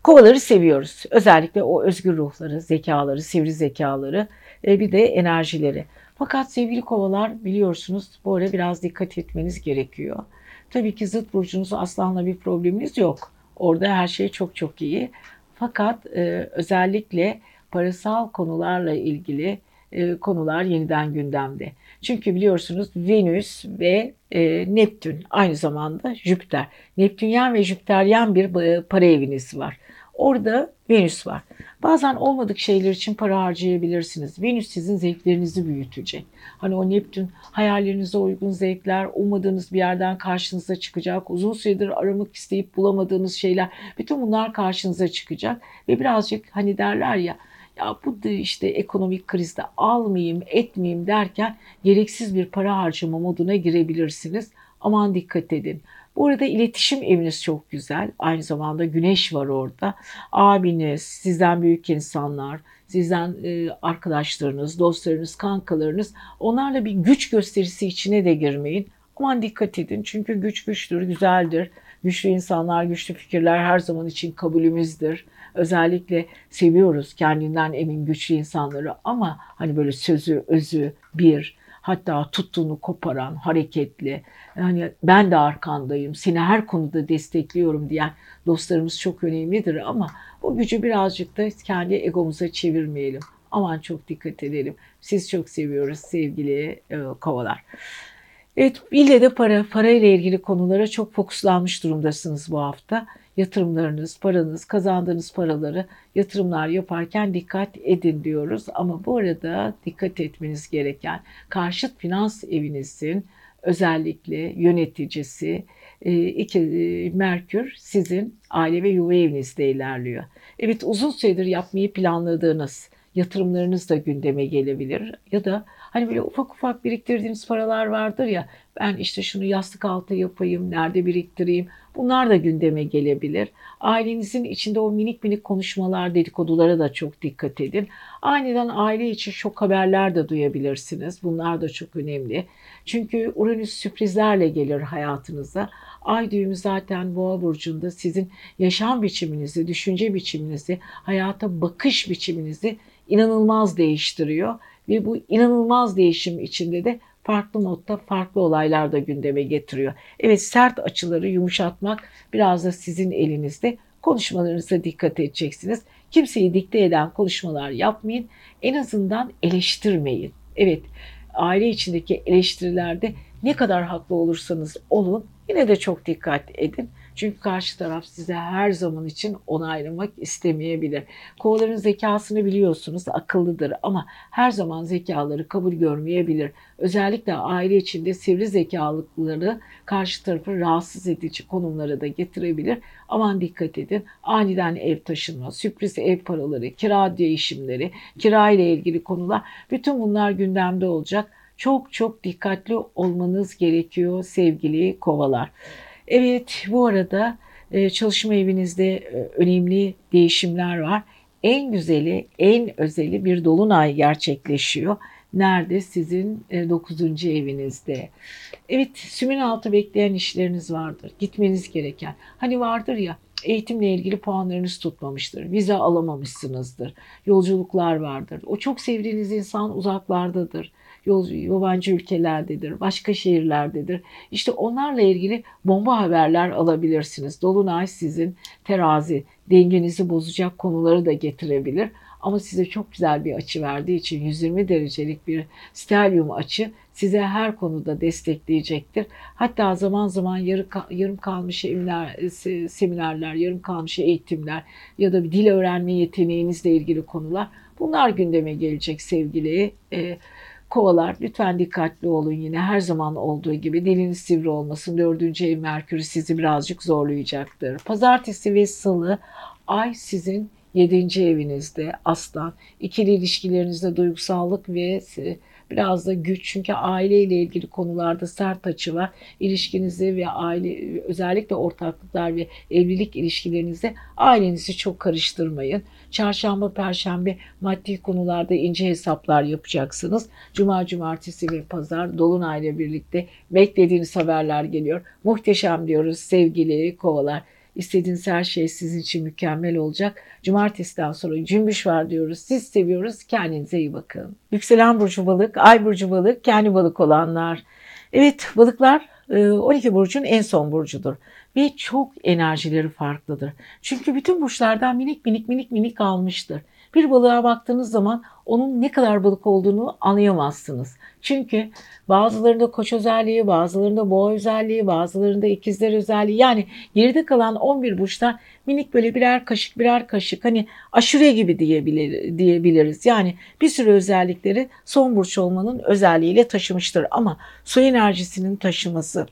Kovaları seviyoruz. Özellikle o özgür ruhları, zekaları, sivri zekaları e, bir de enerjileri. Fakat sevgili kovalar biliyorsunuz bu ara biraz dikkat etmeniz gerekiyor. Tabii ki zıt burcunuz aslanla bir probleminiz yok. Orada her şey çok çok iyi. Fakat e, özellikle parasal konularla ilgili e, konular yeniden gündemde. Çünkü biliyorsunuz Venüs ve e, Neptün aynı zamanda Jüpiter. Neptünyen ve Jüpiteryen bir e, para eviniz var. Orada Venüs var. Bazen olmadık şeyler için para harcayabilirsiniz. Venüs sizin zevklerinizi büyütecek. Hani o Neptün hayallerinize uygun zevkler, ummadığınız bir yerden karşınıza çıkacak. Uzun süredir aramak isteyip bulamadığınız şeyler. Bütün bunlar karşınıza çıkacak. Ve birazcık hani derler ya ya bu işte ekonomik krizde almayayım etmeyeyim derken gereksiz bir para harcama moduna girebilirsiniz. Aman dikkat edin. Bu arada iletişim eviniz çok güzel. Aynı zamanda güneş var orada. Abiniz, sizden büyük insanlar, sizden e, arkadaşlarınız, dostlarınız, kankalarınız onlarla bir güç gösterisi içine de girmeyin. Aman dikkat edin çünkü güç güçtür, güzeldir. Güçlü insanlar, güçlü fikirler her zaman için kabulümüzdür. Özellikle seviyoruz kendinden emin güçlü insanları ama hani böyle sözü, özü bir, hatta tuttuğunu koparan, hareketli, yani ben de arkandayım, seni her konuda destekliyorum diyen dostlarımız çok önemlidir ama bu gücü birazcık da kendi egomuza çevirmeyelim. Aman çok dikkat edelim. Siz çok seviyoruz sevgili e, kovalar. Evet, ille de para, para ile ilgili konulara çok fokuslanmış durumdasınız bu hafta yatırımlarınız, paranız, kazandığınız paraları yatırımlar yaparken dikkat edin diyoruz. Ama bu arada dikkat etmeniz gereken karşıt finans evinizin özellikle yöneticisi e, iki, e, Merkür sizin aile ve yuva evinizde ilerliyor. Evet uzun süredir yapmayı planladığınız yatırımlarınız da gündeme gelebilir ya da hani böyle ufak ufak biriktirdiğiniz paralar vardır ya Ben işte şunu yastık altı yapayım, nerede biriktireyim. Bunlar da gündeme gelebilir. Ailenizin içinde o minik minik konuşmalar, dedikodulara da çok dikkat edin. Aniden aile için şok haberler de duyabilirsiniz. Bunlar da çok önemli. Çünkü Uranüs sürprizlerle gelir hayatınıza. Ay düğümü zaten boğa burcunda sizin yaşam biçiminizi, düşünce biçiminizi, hayata bakış biçiminizi inanılmaz değiştiriyor. Ve bu inanılmaz değişim içinde de farklı modda farklı olaylar da gündeme getiriyor. Evet sert açıları yumuşatmak biraz da sizin elinizde. Konuşmalarınıza dikkat edeceksiniz. Kimseyi dikte eden konuşmalar yapmayın. En azından eleştirmeyin. Evet aile içindeki eleştirilerde ne kadar haklı olursanız olun yine de çok dikkat edin. Çünkü karşı taraf size her zaman için onaylamak istemeyebilir. Kovaların zekasını biliyorsunuz akıllıdır ama her zaman zekaları kabul görmeyebilir. Özellikle aile içinde sivri zekalıkları karşı tarafı rahatsız edici konumlara da getirebilir. Aman dikkat edin. Aniden ev taşınma, sürpriz ev paraları, kira değişimleri, kira ile ilgili konular bütün bunlar gündemde olacak. Çok çok dikkatli olmanız gerekiyor sevgili kovalar. Evet bu arada e, çalışma evinizde e, önemli değişimler var. En güzeli, en özeli bir dolunay gerçekleşiyor. Nerede? Sizin 9. E, evinizde. Evet, sümün altı bekleyen işleriniz vardır. Gitmeniz gereken. Hani vardır ya, eğitimle ilgili puanlarınız tutmamıştır. Vize alamamışsınızdır. Yolculuklar vardır. O çok sevdiğiniz insan uzaklardadır yabancı ülkelerdedir, başka şehirlerdedir. İşte onlarla ilgili bomba haberler alabilirsiniz. Dolunay sizin terazi, dengenizi bozacak konuları da getirebilir. Ama size çok güzel bir açı verdiği için 120 derecelik bir stelyum açı size her konuda destekleyecektir. Hatta zaman zaman yarı, yarım kalmış eminler, seminerler, yarım kalmış eğitimler ya da bir dil öğrenme yeteneğinizle ilgili konular bunlar gündeme gelecek sevgili e, Kovalar lütfen dikkatli olun yine her zaman olduğu gibi diliniz sivri olmasın. Dördüncü ev Merkür sizi birazcık zorlayacaktır. Pazartesi ve salı ay sizin yedinci evinizde aslan. İkili ilişkilerinizde duygusallık ve biraz da güç çünkü aileyle ilgili konularda sert açı var. İlişkinizi ve aile özellikle ortaklıklar ve evlilik ilişkilerinizde ailenizi çok karıştırmayın. Çarşamba, perşembe maddi konularda ince hesaplar yapacaksınız. Cuma, cumartesi ve pazar dolunayla birlikte beklediğiniz haberler geliyor. Muhteşem diyoruz sevgili kovalar. İstediğiniz her şey sizin için mükemmel olacak. Cumartesiden sonra cümbüş var diyoruz. Siz seviyoruz. Kendinize iyi bakın. Yükselen burcu balık, ay burcu balık, kendi balık olanlar. Evet balıklar 12 e, burcun en son burcudur ve çok enerjileri farklıdır. Çünkü bütün burçlardan minik minik minik minik almıştır. Bir balığa baktığınız zaman onun ne kadar balık olduğunu anlayamazsınız. Çünkü bazılarında koç özelliği, bazılarında boğa özelliği, bazılarında ikizler özelliği yani geride kalan 11 burçtan minik böyle birer kaşık birer kaşık hani aşure gibi diyebilir, diyebiliriz. Yani bir sürü özellikleri son burç olmanın özelliğiyle taşımıştır ama su enerjisinin taşıması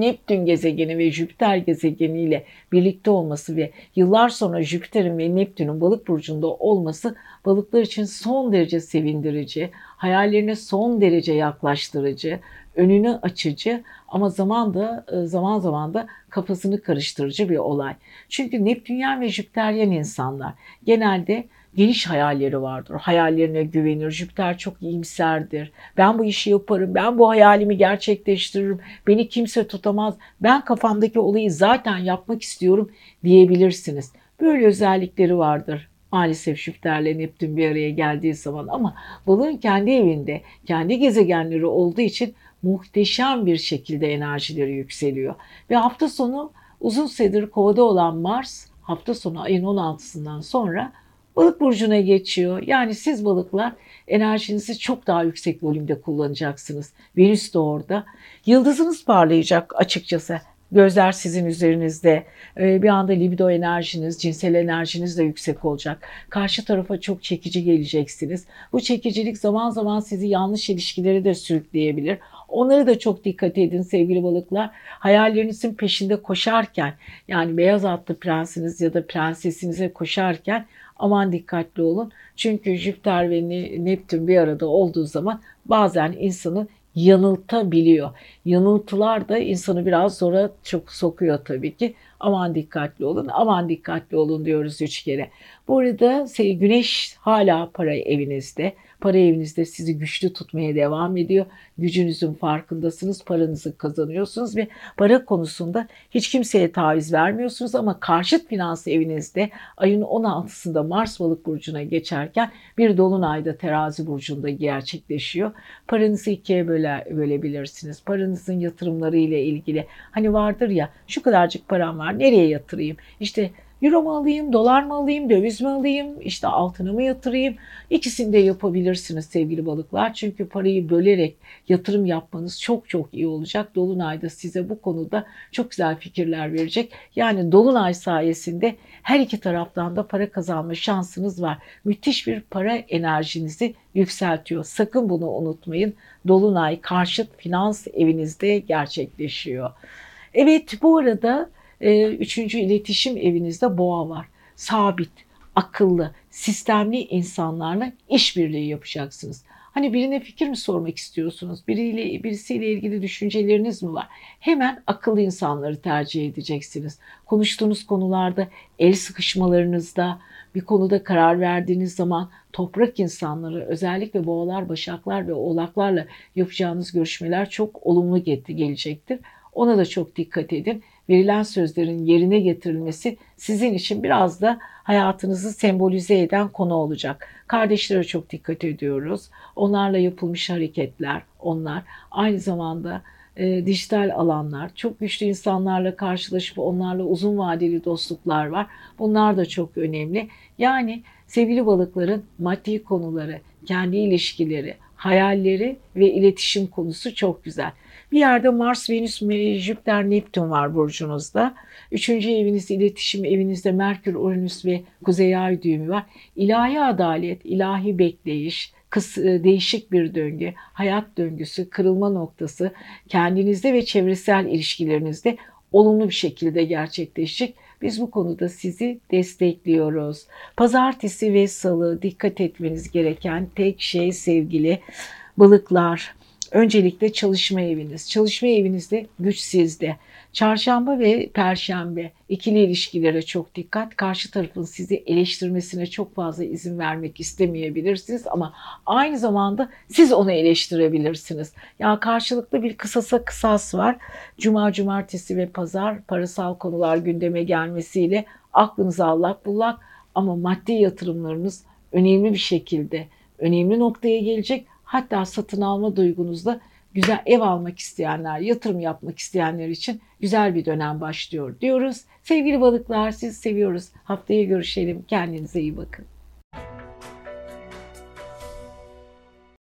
Neptün gezegeni ve Jüpiter gezegeniyle birlikte olması ve yıllar sonra Jüpiter'in ve Neptün'ün balık burcunda olması balıklar için son derece sevindirici, hayallerine son derece yaklaştırıcı, önünü açıcı ama zaman da e, zaman zaman da kafasını karıştırıcı bir olay. Çünkü Neptünyen ve Jüpiteryen insanlar genelde geniş hayalleri vardır. Hayallerine güvenir. Jüpiter çok iyimserdir. Ben bu işi yaparım. Ben bu hayalimi gerçekleştiririm. Beni kimse tutamaz. Ben kafamdaki olayı zaten yapmak istiyorum diyebilirsiniz. Böyle özellikleri vardır. Maalesef Jüpiter'le Neptün bir araya geldiği zaman ama balığın kendi evinde, kendi gezegenleri olduğu için muhteşem bir şekilde enerjileri yükseliyor. Ve hafta sonu uzun süredir kovada olan Mars hafta sonu ayın 16'sından sonra balık burcuna geçiyor. Yani siz balıklar enerjinizi çok daha yüksek volümde kullanacaksınız. Venüs de orada. Yıldızınız parlayacak açıkçası. Gözler sizin üzerinizde. Ee, bir anda libido enerjiniz, cinsel enerjiniz de yüksek olacak. Karşı tarafa çok çekici geleceksiniz. Bu çekicilik zaman zaman sizi yanlış ilişkileri de sürükleyebilir. Onları da çok dikkat edin sevgili balıklar. Hayallerinizin peşinde koşarken yani beyaz atlı prensiniz ya da prensesinize koşarken aman dikkatli olun. Çünkü Jüpiter ve Neptün bir arada olduğu zaman bazen insanı yanıltabiliyor. Yanıltılar da insanı biraz zora çok sokuyor tabii ki. Aman dikkatli olun, aman dikkatli olun diyoruz üç kere. Bu arada güneş hala para evinizde. Para evinizde sizi güçlü tutmaya devam ediyor. Gücünüzün farkındasınız, paranızı kazanıyorsunuz ve para konusunda hiç kimseye taviz vermiyorsunuz ama karşıt finans evinizde ayın 16'sında Mars balık burcuna geçerken bir dolunayda terazi burcunda gerçekleşiyor. Paranızı ikiye böle, bölebilirsiniz. Paranızın yatırımları ile ilgili hani vardır ya şu kadarcık param var nereye yatırayım? İşte Euro mu alayım, dolar mı alayım, döviz mi alayım, işte altını mı yatırayım? İkisini de yapabilirsiniz sevgili balıklar. Çünkü parayı bölerek yatırım yapmanız çok çok iyi olacak. Dolunay'da size bu konuda çok güzel fikirler verecek. Yani Dolunay sayesinde her iki taraftan da para kazanma şansınız var. Müthiş bir para enerjinizi yükseltiyor. Sakın bunu unutmayın. Dolunay karşıt finans evinizde gerçekleşiyor. Evet bu arada üçüncü iletişim evinizde boğa var. Sabit, akıllı, sistemli insanlarla işbirliği yapacaksınız. Hani birine fikir mi sormak istiyorsunuz? Biriyle birisiyle ilgili düşünceleriniz mi var? Hemen akıllı insanları tercih edeceksiniz. Konuştuğunuz konularda, el sıkışmalarınızda, bir konuda karar verdiğiniz zaman toprak insanları özellikle boğalar, başaklar ve oğlaklarla yapacağınız görüşmeler çok olumlu gelecektir. Ona da çok dikkat edin verilen sözlerin yerine getirilmesi sizin için biraz da hayatınızı sembolize eden konu olacak. Kardeşlere çok dikkat ediyoruz. Onlarla yapılmış hareketler, onlar aynı zamanda e, dijital alanlar, çok güçlü insanlarla karşılaşıp onlarla uzun vadeli dostluklar var. Bunlar da çok önemli. Yani sevgili balıkların maddi konuları, kendi ilişkileri, hayalleri ve iletişim konusu çok güzel. Bir yerde Mars, Venüs, Jüpiter, Neptün var burcunuzda. Üçüncü eviniz iletişim evinizde Merkür, Uranüs ve Kuzey Ay düğümü var. İlahi adalet, ilahi bekleyiş, e, değişik bir döngü, hayat döngüsü, kırılma noktası kendinizde ve çevresel ilişkilerinizde olumlu bir şekilde gerçekleşecek. Biz bu konuda sizi destekliyoruz. Pazartesi ve salı dikkat etmeniz gereken tek şey sevgili balıklar. Öncelikle çalışma eviniz. Çalışma evinizde güç sizde. Çarşamba ve perşembe ikili ilişkilere çok dikkat. Karşı tarafın sizi eleştirmesine çok fazla izin vermek istemeyebilirsiniz ama aynı zamanda siz onu eleştirebilirsiniz. Ya karşılıklı bir kısasa kısas var. Cuma, cumartesi ve pazar parasal konular gündeme gelmesiyle aklınıza allak bullak ama maddi yatırımlarınız önemli bir şekilde önemli noktaya gelecek Hatta satın alma duygunuzda güzel ev almak isteyenler, yatırım yapmak isteyenler için güzel bir dönem başlıyor diyoruz. Sevgili balıklar sizi seviyoruz. Haftaya görüşelim. Kendinize iyi bakın.